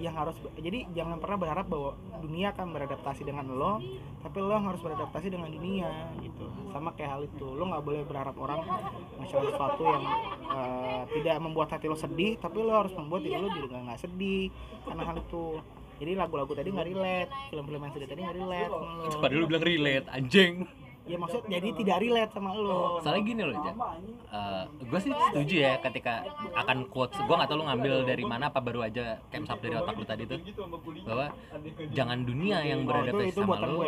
yang harus jadi jangan pernah berharap bahwa dunia akan beradaptasi dengan lo tapi lo harus beradaptasi dengan dunia gitu. Sama kayak hal itu lo nggak boleh berharap orang nge-share sesuatu yang eh, tidak membuat hati lo sedih tapi lo harus membuat diri lo juga nggak sedih karena hal itu. Jadi lagu-lagu tadi nggak relate film-film yang sedih tadi nggak relate lo. Padahal lu bilang relate anjing. Ya maksud jadi tidak relate sama lo Soalnya gini loh, Ja. gue sih setuju ya ketika akan quotes. Gue nggak tahu lu ngambil dari mana apa baru aja kemsap dari otak lu tadi tuh. Bahwa jangan dunia yang Oh, beradaptasi sama gue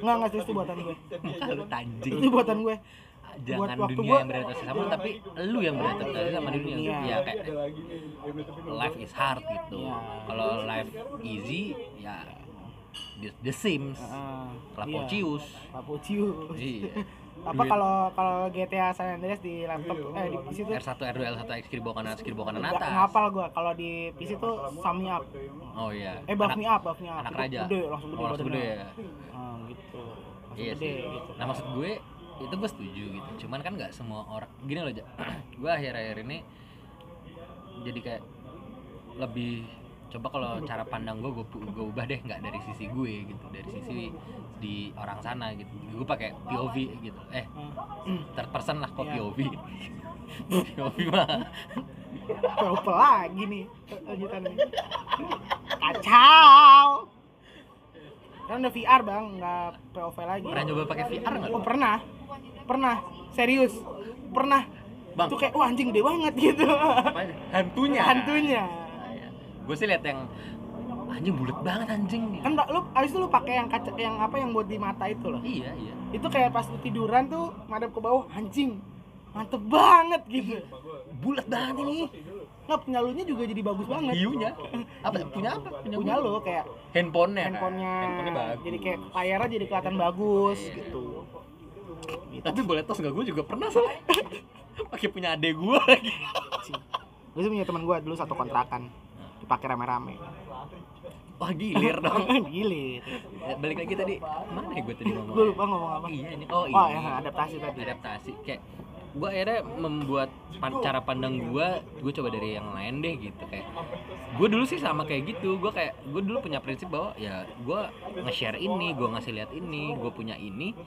nggak nggak itu buatan gue lu tanjing. itu buatan gue Jangan waktu dunia gua- yang beradaptasi sama lu, tapi lu yang beradaptasi sama dunia. Dunia. Ya kayak life is hard gitu. Iya. Kalau life easy ya The, The Sims Heeh. Lapocius Iya, Lapocius. iya Apa kalau kalau GTA San Andreas di laptop eh di PC tuh R1 R2 L1 X kiri bawah kanan X kiri bawah kanan atas ngapal gua. Kalau di PC tuh Sum Me Up. oh iya Eh buff me up, buff me up. anak raja Gede, langsung gede. oh, langsung gede ya Ah, gitu. Langsung iya gede sih gitu. nah maksud gue itu gue setuju gitu cuman kan nggak semua orang gini loh gue akhir-akhir ini jadi kayak lebih coba kalau cara pandang gue gue ubah deh nggak dari sisi gue gitu dari sisi di orang sana gitu gue pakai POV gitu eh third person lah kok Iya. POV POV mah Purple lagi nih lanjutannya. Kacau. Kan udah VR bang, nggak POV lagi. pernah coba pakai VR nggak Oh pernah, pernah, serius, pernah. Bang. Itu kayak wah anjing gede banget gitu. hantunya Hantunya. Gue sih lihat yang anjing bulat banget anjing Kan Mbak, lu abis itu lu pakai yang kaca yang apa yang buat di mata itu loh. iya iya Itu kayak pas lu tiduran tuh madep ke bawah anjing. Mantep banget gitu. bulat banget ini Nggak punya lu nya juga jadi bagus banget. hiunya apa punya apa punya, Punya lu kayak handphonenya kan? handphonenya, handphonenya bagus jadi kayak layarnya jadi kelihatan bagus Iya. gitu. tapi boleh tos nggak gue juga pernah soalnya pakai punya adek gue lagi Gue sih punya teman gue dulu satu kontrakan dipakai rame-rame. wah gilir dong. Gilir. Ya, balik lagi tadi. Mana ya gue tadi ngomong? Gue lupa ngomong apa. iya ini oh ini yang adaptasi tadi. adaptasi. Kayak gue akhirnya membuat pan- cara pandang gue gue coba dari yang lain deh gitu kayak gue dulu sih sama kayak gitu. Gue kayak gue dulu punya prinsip bahwa ya gue nge-share ini gue ngasih lihat ini gue punya ini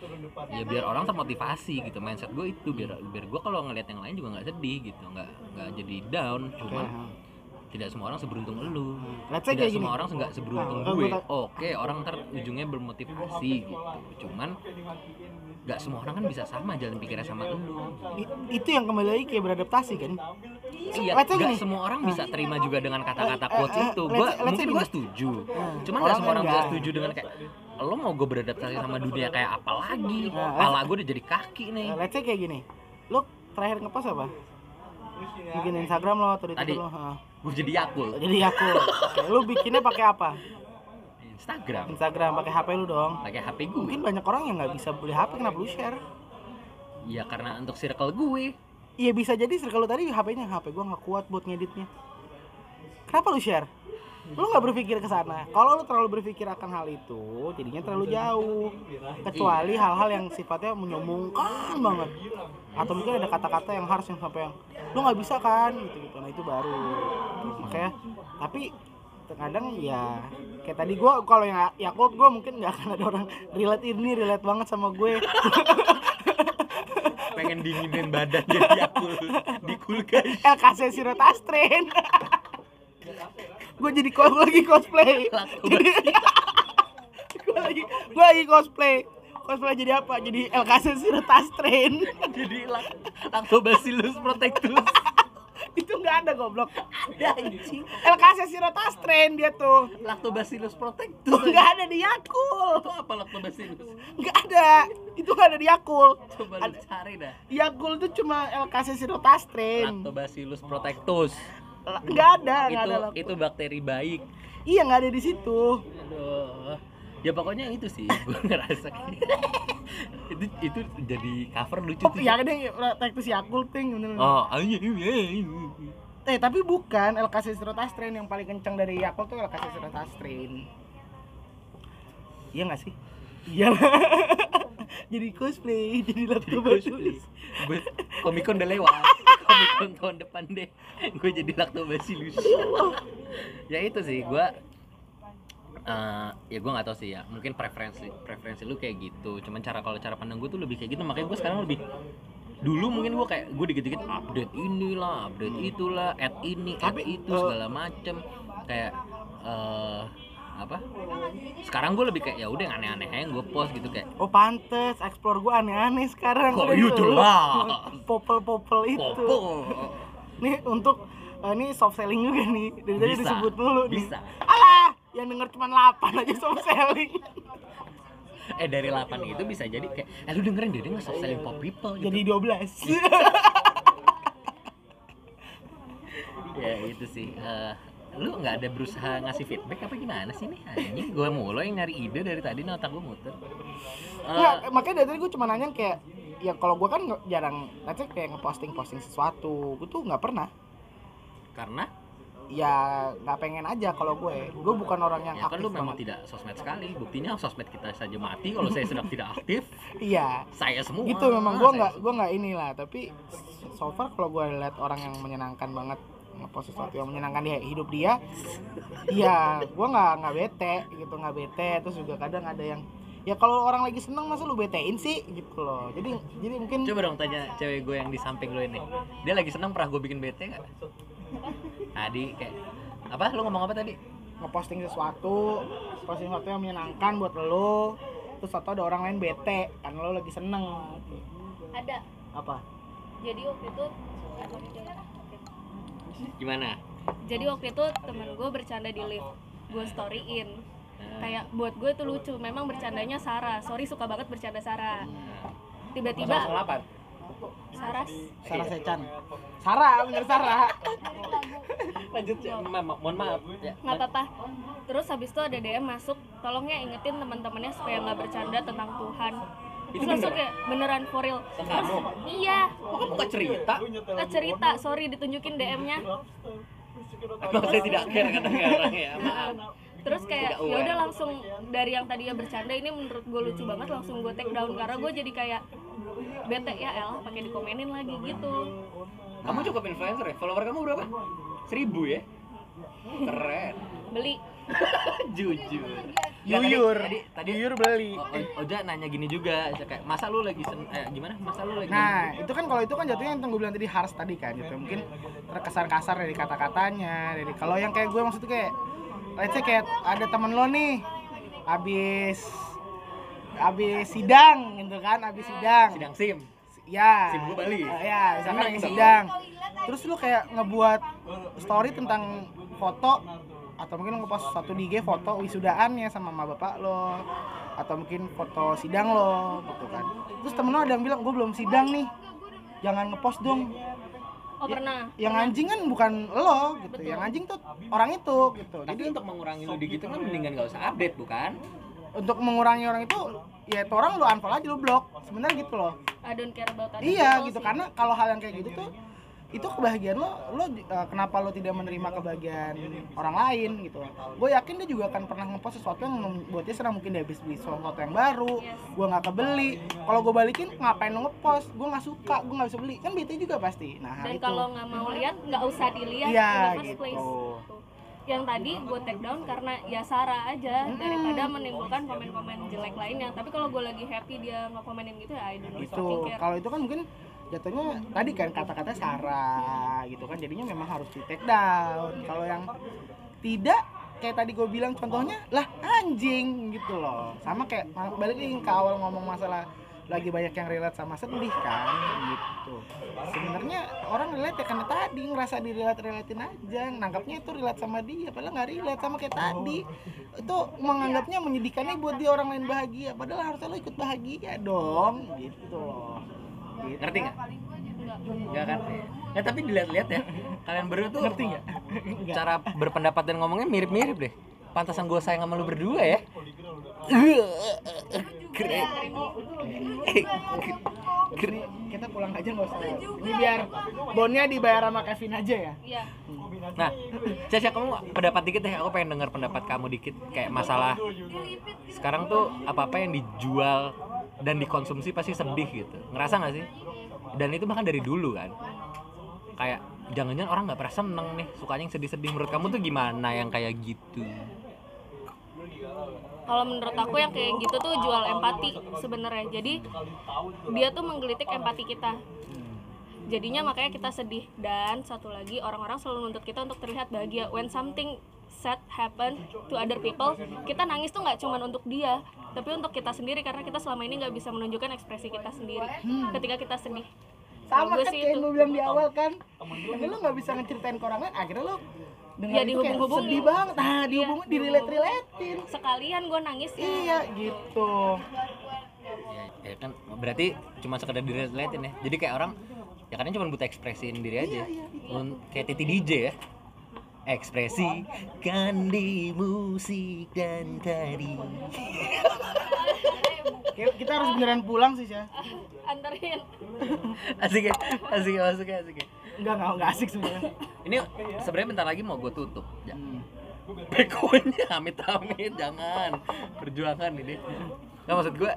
ya biar orang termotivasi gitu. Mindset gue itu biar biar gue kalau ngelihat yang lain juga nggak sedih gitu nggak nggak jadi down. Cuman tidak semua orang seberuntung elu Let's say tidak kayak gini. semua orang nggak seberuntung Ah, gue oke orang ntar ujungnya bermotivasi gitu cuman nggak semua orang kan bisa sama jalan pikirnya sama elu I- itu yang kembali lagi kayak beradaptasi kan. iya Let's say nggak gini. semua orang bisa terima juga dengan kata-kata Eh, quotes eh, eh, itu gue say- let's say mungkin gue setuju Hmm. cuman nggak semua orang bisa enggak. setuju dengan kayak lo mau gue beradaptasi sama dunia kayak apa lagi Nah, kepala gue udah jadi kaki nih Nah, let's say kayak gini. Lu terakhir ngepost apa? Bikin Instagram lo atau di Tadi. Twitter lo? Gue jadi yakul Jadi aku. Oke, lu bikinnya pakai apa? Instagram Instagram pakai HP lu dong. pakai HP gue Mungkin banyak orang yang nggak bisa beli HP kenapa lu share? ya karena untuk circle gue Iya bisa jadi circle lu tadi HP-nya HP gua nggak kuat buat ngeditnya. Kenapa lu share? Lu nggak berpikir ke sana. Kalau lu terlalu berpikir akan hal itu, jadinya terlalu jauh. Kecuali hal-hal yang sifatnya menyombongkan banget. Atau mungkin ada kata-kata yang harus yang sampai yang lu nggak bisa kan gitu gitu. Nah itu baru. Makanya tapi terkadang ya kayak tadi gua kalau yang Yakult gua mungkin nggak akan ada orang relate ini relate banget sama gue pengen dinginin badan jadi yakul di kulkas LKC Sirotastrin gue jadi gue lagi cosplay. Jadi gue lagi gue lagi cosplay. Cosplay jadi apa? Jadi LKC Sirotastrin jadi lak lactobacillus protectus itu nggak ada goblok. Ada anjing. LKC Sirotastrin dia tuh. Lactobacillus protectus nggak ada di Yakul. Itu apa lactobacillus nggak ada. Itu nggak ada di Yakul. Coba Ada- cari dah. Yakul tuh cuma LKC Sirotastrin lactobacillus protectus nggak ada nggak itu ada Lakto. itu bakteri baik iya nggak ada di situ aduh ya pokoknya itu sih gue ngerasa itu itu jadi cover lucu oh tuh iya deh Protectus Yakult ting bener oh iya iya iya. Eh tapi bukan LKC Sirotastrin yang paling kencang dari Yakult tuh LKC Sirotastrin. Iya nggak sih? Iya. jadi cosplay, jadi laptop gue komikon udah lewat komikon tahun depan deh. Gue jadi lactobacillus ya itu sih gue eh ya gue nggak tahu sih ya. Mungkin preferensi preferensi lu kayak gitu. Cuman cara kalau cara pandang gue tuh lebih kayak gitu. Makanya gue sekarang lebih dulu mungkin gue kayak gue dikit-dikit update inilah update itulah add ini add Tapi, itu eh, segala macem. Kayak eh apa sekarang gue lebih kayak ya udah yang aneh-aneh aja gue post gitu kayak Oh pantes, explore gua aneh-aneh sekarang. Kok itu dulu. lah? Popel-popel itu. popo Nih untuk eh, ini soft selling juga nih. Dari tadi disebut nih. bisa. Alah, yang denger cuma 8 aja soft selling. eh dari 8 itu bisa jadi kayak eh lu dengerin dia dia nge selling pop people gitu Jadi 12. ya itu sih Eh, lu nggak ada berusaha ngasih feedback apa gimana sih nih? Anjing gue mulu yang nyari ide dari tadi nih otak gue muter. Eh, Nggak, makanya dari tadi gue cuma nanya kayak ya kalau gue kan jarang nanti kayak ngeposting posting sesuatu gue tuh nggak pernah. Karena? Ya nggak pengen aja kalau gue gue bukan orang yang ya kan aktif lu memang banget. tidak sosmed sekali. Buktinya sosmed kita saja mati kalau saya sedang tidak aktif. Iya. Saya semua. Gitu memang gue Saya nggak gue nggak inilah. Tapi so far kalau gue lihat orang yang menyenangkan banget ngepost sesuatu yang menyenangkan di hidup dia iya gue nggak nggak bete gitu nggak bete terus juga kadang ada yang ya kalau orang lagi seneng masa lu betein sih gitu loh jadi jadi mungkin Coba dong tanya cewek gue yang di samping lu ini. Dia lagi seneng pernah gue bikin bete gak? Tadi kayak apa? Lu ngomong apa tadi? ngeposting sesuatu posting sesuatu yang menyenangkan buat lo terus atau ada orang lain bete karena lo lagi seneng ada apa jadi waktu itu eh, sorry, jangan. Oke. Gimana? jadi waktu itu temen gue bercanda di lift. Gue storyin. Kayak buat gue itu lucu. Memang bercandanya Sarah. Sorry suka banget bercanda Sarah. Tiba-tiba Delapan. Saras Sarah Sechan Sarah bener Sarah. Lanjut ya. Ma- mohon maaf. Ya. nggak apa-apa. Terus habis itu ada DM masuk tolong ya ingetin teman-temannya supaya nggak bercanda tentang Tuhan Itu terus langsung kayak beneran for real terus kamu? iya Kok kamu gak cerita? eh, cerita sorry ditunjukin DM-nya Emang saya tidak care kadang-kadang ya. Maaf. terus kayak ya udah langsung dari yang tadinya bercanda ini menurut gue lucu banget langsung gue take down karena gue jadi kayak bete ya elah pakai dikomenin lagi gitu Kamu cukup influencer ya? Follower kamu berapa? Seribu ya? Keren. beli Jujur. Tadi- Yuyur Tadi, tadi Yuyur beli Oja nanya gini juga, kayak masa lu lagi sen eh gimana? Masa lu lagi Nah, itu kan kalau itu kan jatuhnya yang gue bilang tadi harus tadi kan gitu. Mungkin terkesan kasar dari kata-katanya, dari kalau yang kayak gue maksudnya kayak let's say kayak ada temen lo nih habis habis sidang gitu kan, habis sidang. sidang SIM? Ya. SIM gua Bali. Eh, ya, misalkan lagi sidang. Terus lu kayak ngebuat story tentang foto atau mungkin ngepost satu di IG foto wisudaannya sama mama bapak lo atau mungkin foto sidang lo gitu kan. Terus temen lo ada yang bilang gue belum sidang nih. Jangan ngepost dong. oh pernah Yang anjing kan bukan lo gitu. Yang anjing tuh orang itu gitu. Tapi Jadi untuk mengurangi lu di gitu kan mendingan gak usah update bukan? untuk mengurangi orang itu ya itu orang lu unfollow aja lu blok. Sebenarnya gitu loh. I don't care about other Iya gitu sih. karena kalau hal yang kayak gitu tuh itu kebahagiaan lo lo uh, kenapa lo tidak menerima kebahagiaan orang lain gitu. Gue yakin dia juga akan pernah ngepost sesuatu yang membuat dia senang. Mungkin dia habis beli sesuatu yang baru Yes. gue nggak kebeli. Kalau gue balikin ngapain lo ngepost? Gue nggak suka gue nggak bisa beli. Kan bete juga pasti. Nah dan itu. kalau nggak mau lihat nggak usah dilihat first gitu. place. Yang tadi gue take down karena ya Sarah aja daripada menimbulkan komen-komen jelek lainnya. Tapi kalau gue lagi happy dia gitu ya I don't gitu fucking care. Kalau itu kan mungkin jatuhnya tadi kan kata-kata Sarah gitu kan jadinya memang harus di take down. Kalau yang tidak kayak tadi gue bilang contohnya lah anjing gitu loh. Sama kayak balik lagi ke awal ngomong masalah lagi banyak yang relate sama sedih kan gitu. Sebenarnya orang relate ya karena tadi ngerasa di relate relatein aja. Nangkapnya itu relate sama dia padahal nggak relate sama kayak tadi. Itu menganggapnya menyedihkannya buat dia orang lain bahagia padahal harusnya lo ikut bahagia dong gitu loh. Ngerti nggak? Enggak. Enggak kan? Ya tapi dilihat-lihat ya. Kalian berdua tuh ngerti nggak cara berpendapat dan ngomongnya mirip-mirip deh. Pantasan gue sayang sama lu berdua ya. Keren. Ini kita pulang aja nggak usah ini biar bonnya dibayar sama Kevin aja ya iya Nah, Caca kamu pendapat dikit deh. Aku pengen dengar pendapat kamu dikit kayak masalah sekarang tuh apa-apa yang dijual dan dikonsumsi pasti sedih gitu. Ngerasa nggak sih? Dan itu bahkan dari dulu kan. Kayak jangan-jangan orang nggak pernah seneng nih, sukanya yang sedih-sedih. Menurut kamu tuh gimana yang kayak gitu? kalau menurut aku yang kayak gitu tuh jual empati sebenarnya jadi dia tuh menggelitik empati kita jadinya makanya kita sedih dan satu lagi orang-orang selalu nuntut kita untuk terlihat bahagia when something sad happen to other people kita nangis tuh nggak cuman untuk dia tapi untuk kita sendiri karena kita selama ini nggak bisa menunjukkan ekspresi kita sendiri ketika kita sedih sama kan sih kayak itu. lu bilang di awal kan tapi lu nggak bisa ngeceritain ke orang lain akhirnya lu dengar Ya, itu kayak dihubung-hubungin. sedih banget nah dihubungin di relate relatein sekalian gue nangis ya iya gitu Ya, ya kan berarti cuma sekedar direlatin ya. Jadi kayak orang ya kadang cuma butuh ekspresiin diri aja. Un- kayak Titi DJ ya. Ekspresikan di musik dan tari. Kita harus beneran pulang sih ya anterin. Asik ya? Asik ya asik ya asik ya? Enggak enggak enggak asik sebenarnya. Ini sebenarnya bentar lagi mau gue tutup ya. Hmm. bekonya amit amit jangan. Perjuangan ini. Nggak maksud gue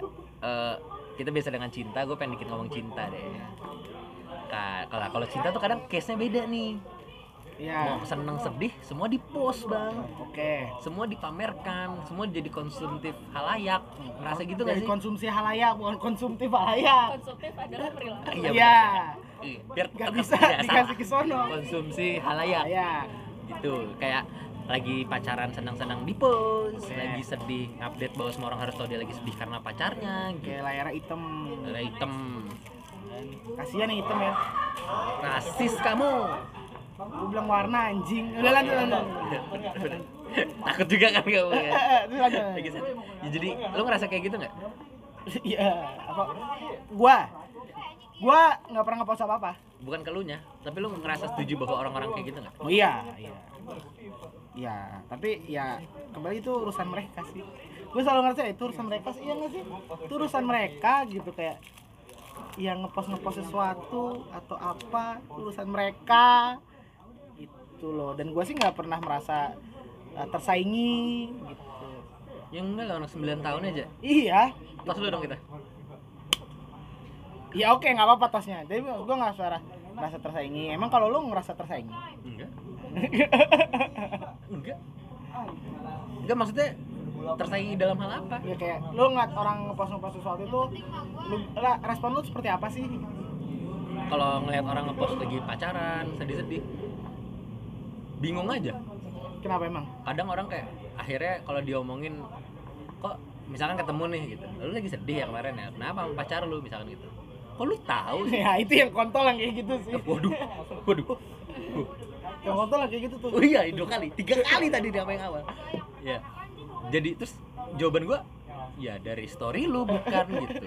eh, kita biasa dengan cinta gue pengen dikit ngomong cinta deh. Ka- kalau kalau cinta tuh kadang case nya beda nih ya mau seneng sedih semua di post bang. Oke. Semua dipamerkan semua jadi konsumtif halayak. Ngerasa gitu gak dari sih? konsumsi halayak bukan konsumtif halayak. Konsumtif adalah perilaku. Iya, iya. Iya, biar nggak bisa dikasih ke sono. Konsumsi halayak. Halayak gitu. Kayak lagi pacaran senang-senang di post Oke. lagi sedih update bahwa semua orang harus tahu dia lagi sedih karena pacarnya gitu. kayak layar hitam. Ada hitam. Kasihan yang hitam ya. Rasis kamu gue bilang warna anjing. Udah lanjut lanjut. Takut juga kan kamu ya? Terus lanjut Lagi sedih. Ya, jadi lu ngerasa kayak gitu nggak? Iya apa? Gua gua nggak pernah ngepost apa apa bukan keluhnya tapi lu ngerasa setuju bahwa orang-orang kayak gitu nggak? Oh iya iya. Iya tapi ya kembali itu urusan mereka sih. Gue selalu ngerasa itu urusan mereka sih iya nggak sih? Itu urusan mereka gitu kayak yang ngepost ngepost sesuatu atau apa itu urusan mereka itu loh. Dan gue sih nggak pernah merasa uh, tersaingi gitu. Yang enggak lah anak 9 tahun aja. Iya. Tos lu dong kita. Ya oke nggak apa-apa tasnya. Jadi gue nggak suara merasa tersaingi. Emang kalau lu ngerasa tersaingi? Enggak. Enggak. Enggak maksudnya tersaingi dalam hal apa? Ya kayak lu ngeliat orang ngepost ngepost sesuatu itu lu respon lu seperti apa sih? Kalau ngelihat orang ngepost lagi pacaran sedih-sedih bingung aja. Kenapa emang? Kadang orang kayak akhirnya kalau diomongin kok misalkan ketemu nih gitu. Lu lagi sedih ya kemarin ya? Kenapa sama pacar lu? Misalkan gitu. Kok lu tahu sih? Ya itu yang kontol yang kayak gitu sih. Waduh waduh. Yang kontol yang kayak gitu tuh. Oh iya dua kali. Tiga kali tadi di apa yang awal ya jadi terus jawaban gua ya dari story lu bukan gitu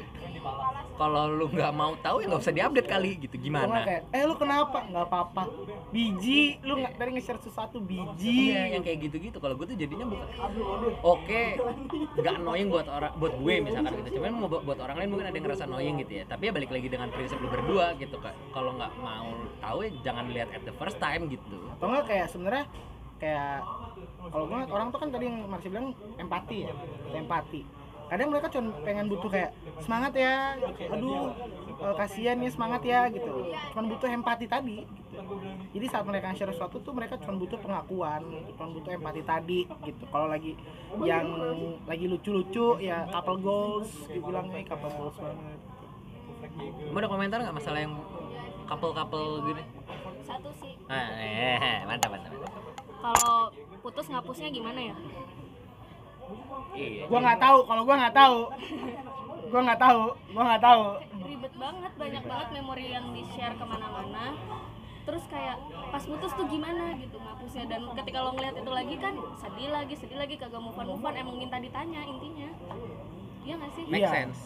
kalau lu nggak mau tahu ya nggak usah diupdate kali gitu nggak gimana kayak eh lu kenapa nggak apa-apa biji lu nggak dari nge-share sesuatu biji Iya, yang kayak gitu-gitu. Kalau gue tuh jadinya bukan oke, nggak annoying buat orang, buat gue misalkan gitu. Cuman mau buat orang lain mungkin ada yang ngerasa annoying gitu ya. Tapi ya balik lagi dengan prinsip lu berdua gitu kak. Kalau nggak mau tahu ya jangan lihat at the first time gitu. atau enggak kayak sebenarnya kayak kalau gue orang tuh kan tadi yang Marsi bilang empati ya empati kadang mereka cuma pengen butuh kayak semangat ya gitu. aduh eh, kasihan ya semangat ya gitu cuma butuh empati tadi gitu. jadi saat mereka share sesuatu tuh mereka cuma butuh pengakuan cuma butuh empati tadi gitu kalau lagi yang lagi lucu-lucu ya couple goals dibilang nih couple goals banget ada komentar nggak masalah yang couple-couple gini? satu sih Ah, eh, mantap mantap. mantap. kalau putus ngapusnya gimana ya Iya. gua nggak tahu kalau gua nggak tahu. Gua nggak tahu gua nggak tahu. Ribet banget banyak banget memori yang di share ke mana-mana. Terus kayak pas putus tuh gimana gitu ngapusnya. Dan ketika lo ngeliat itu lagi kan sedih lagi sedih lagi kagak move on move on. Emang minta ditanya intinya. Iya nggak sih? Make sense.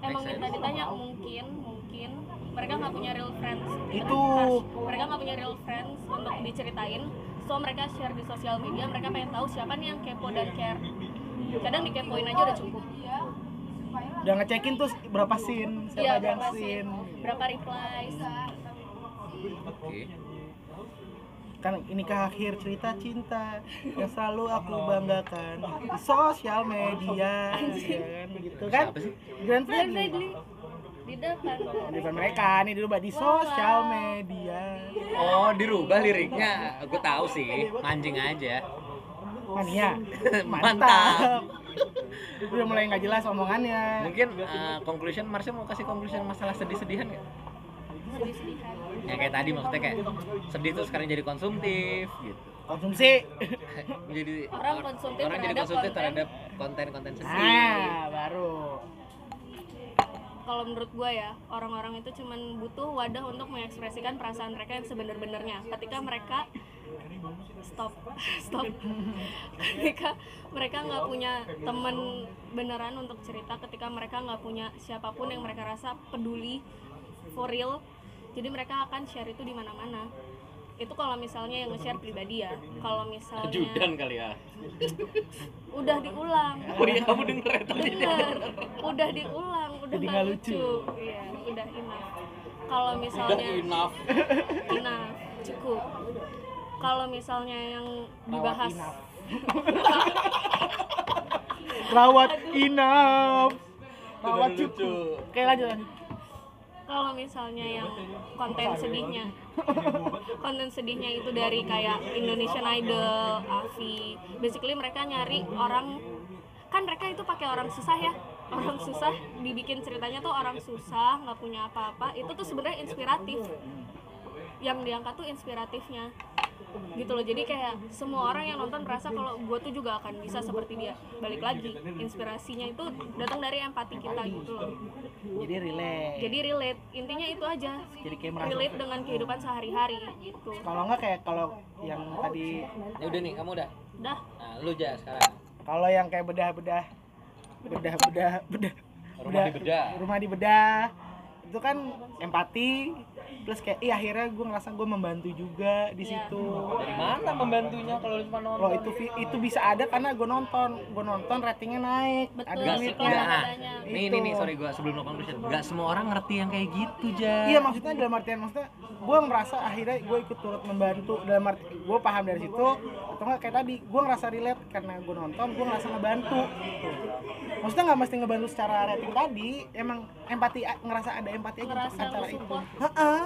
emang Make minta sense. ditanya mungkin mungkin. Mereka nggak punya real friends. Itu. Mereka nggak punya real friends untuk diceritain. So mereka share di sosial media mereka pengen tahu siapa nih yang kepo dan care kadang dikepoin aja udah cukup. Udah ngecekin tuh berapa scene? Siapa iya aja berapa sih scene? Berapa replies? Oke. kan inikah akhir cerita cinta yang selalu aku banggakan. Di sosial media ya kan gitu kan? Grand di depan di depan mereka nih dirubah di sosial media. Oh, dirubah liriknya. Gue tahu sih, mancing aja. Mania Mantap. udah mulai nggak jelas omongannya Mungkin uh, conclusion Marsha mau kasih conclusion masalah sedih-sedihan nggak? sedih-sedihan Ya kayak tadi maksudnya kayak sedih tuh sekarang jadi konsumtif gitu. konsumsi jadi Orang konsumtif orang jadi konsumtif konten. terhadap konten-konten sedih. nah baru kalau menurut gue ya orang-orang itu cuman butuh wadah untuk mengekspresikan perasaan mereka yang sebenar-benarnya ketika mereka stop. Stop. Ketika mereka nggak punya temen beneran untuk cerita ketika mereka nggak punya siapa pun yang mereka rasa peduli for real. Jadi mereka akan share itu di mana-mana. Itu kalau misalnya yang nge-share pribadi ya. Kalau misalnya Ajudan kali ya. udah diulang. Oh iya kamu denger ya tadi. bener. udah diulang udah nggak lucu, lucu. iya udah enough. Kalau Udah misalnya enough. enough. Cukup kalau misalnya yang dibahas rawat enough rawat cukup. oke lanjut lanjut. Kalau misalnya yang konten sedihnya. konten sedihnya itu dari kayak Indonesian Idol, Avi. Basically mereka nyari orang kan mereka itu pakai orang susah ya. Orang susah dibikin ceritanya tuh orang susah nggak punya apa-apa. Itu tuh sebenarnya inspiratif. Yang diangkat tuh inspiratifnya gitu loh. Jadi kayak semua orang yang nonton merasa kalau gue tuh juga akan bisa seperti dia. Balik lagi inspirasinya itu datang dari empati kita gitu loh. Jadi relate. Jadi relate. Intinya itu aja. Jadi kayak merasa relate dengan kehidupan sehari-hari gitu. Kalau nggak kayak kalau yang tadi Ya udah nih kamu udah. dah. Nah, lu aja sekarang. kalau yang kayak bedah-bedah bedah-bedah bedah Rumah di bedah. rumah di bedah itu kan empati plus kayak iya akhirnya gue ngerasa gue membantu juga di Iya. situ Dari mana membantunya kalau cuma nonton? Loh itu itu bisa ada karena gue nonton gue nonton ratingnya naik Betul. ada enggak. Nah, nih nih nih sorry gua sebelum lo conclusion. Enggak semua orang ngerti yang kayak gitu, Ja. iya maksudnya dalam artian maksudnya gue merasa akhirnya gue ikut turut membantu dalam arti gue paham dari situ atau enggak kayak tadi gue ngerasa relate karena gue nonton gue ngerasa ngebantu gitu. maksudnya nggak mesti ngebantu secara rating tadi emang empati ngerasa ada empati aja Ngerasa antara itu. Heeh.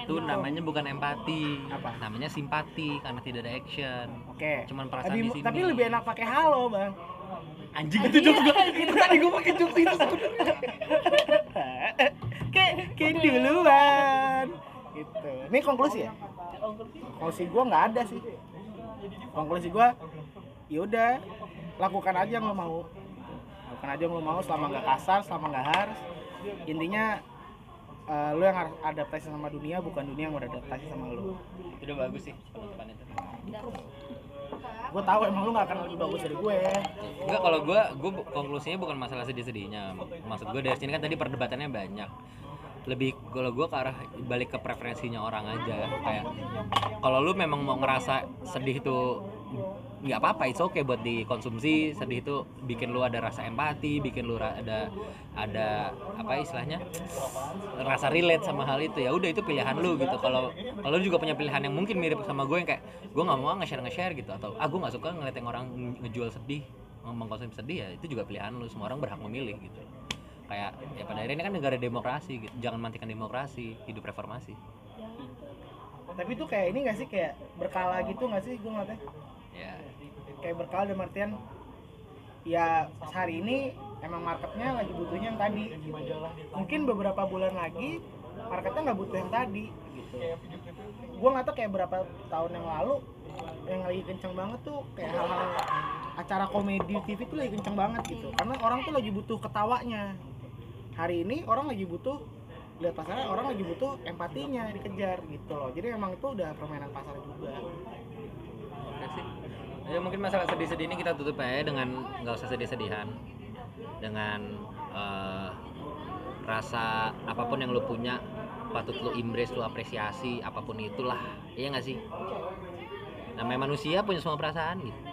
Itu namanya bukan empati. Apa? Namanya simpati karena tidak ada action. oke Cuman perasaan Lebih- di sini. tapi lebih enak pakai halo bang Anjing itu gua. Itu tadi gua pakai jokes itu sebenarnya. kayak kayak duluan gitu ini konklusi ya konklusi gue nggak ada sih konklusi gue yaudah lakukan aja yang lo mau lakukan aja yang lo mau selama nggak kasar selama nggak harus intinya eh, lo yang harus adaptasi sama dunia bukan dunia yang beradaptasi sama Itu udah bagus sih penutupan itu. gue tahu emang lo nggak akan lebih bagus dari gue Enggak kalau gua bu- konklusinya bukan masalah sedih-sedihnya. Maksud gua dari sini kan tadi perdebatannya banyak. Lebih kalau gua ke arah balik ke preferensinya orang aja kayak kalau lu memang mau ngerasa sedih itu nggak apa-apa itu oke buat dikonsumsi. Sedih itu bikin lu ada rasa empati bikin lu ada ada apa istilahnya rasa relate sama hal itu. Ya udah itu pilihan lu gitu. Kalau kalau juga punya pilihan yang mungkin mirip sama gue yang kayak gue nggak mau nge-share nge-share gitu. Atau ah gue nggak suka ngeliat yang orang ngejual sedih mengkonsumsi sedih ya itu juga pilihan lu. Semua orang berhak memilih gitu. Kayak ya pada akhirnya ini kan negara demokrasi gitu. Jangan matikan demokrasi hidup reformasi. Tapi itu kayak ini nggak sih? Kayak berkala gitu nggak sih? Gue ngeliatnya? Ya kayak berkala dalam artian ya hari ini emang marketnya lagi butuhnya yang tadi gitu. mungkin beberapa bulan lagi marketnya nggak butuh yang tadi gitu. Gue nggak tahu kayak berapa tahun yang lalu yang lagi kenceng banget tuh kayak hal-hal acara komedi TV tuh lagi kenceng banget gitu. Karena orang tuh lagi butuh ketawanya. Hari ini orang lagi butuh lihat pasarnya orang lagi butuh empatinya dikejar gitu loh. Jadi emang itu udah permainan pasar juga. Oke sih. Ya mungkin masalah sedih-sedih ini kita tutup aja dengan nggak usah sedih-sedihan. Dengan eh, rasa apa pun yang lu punya patut lu embrace, lu apresiasi apa pun itulah. Iya nggak sih? Namanya manusia punya semua perasaan gitu.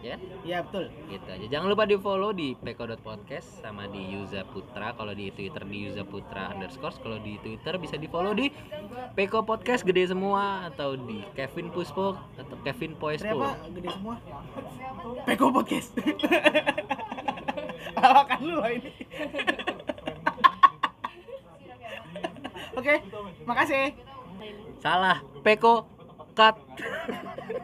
Ya kan? iya betul Gitu aja. Jangan lupa di follow di peko.podcast sama di Yuza Putra. Kalau di Twitter di Yuza Putra underscore. Kalau di Twitter bisa di follow di Peko Podcast gede semua atau di Kevin Puspo atau Kevin Poespo. Gede semua. Peko podcast. Lawakan lu lah ini. Oke, makasih. Salah, Peko cut.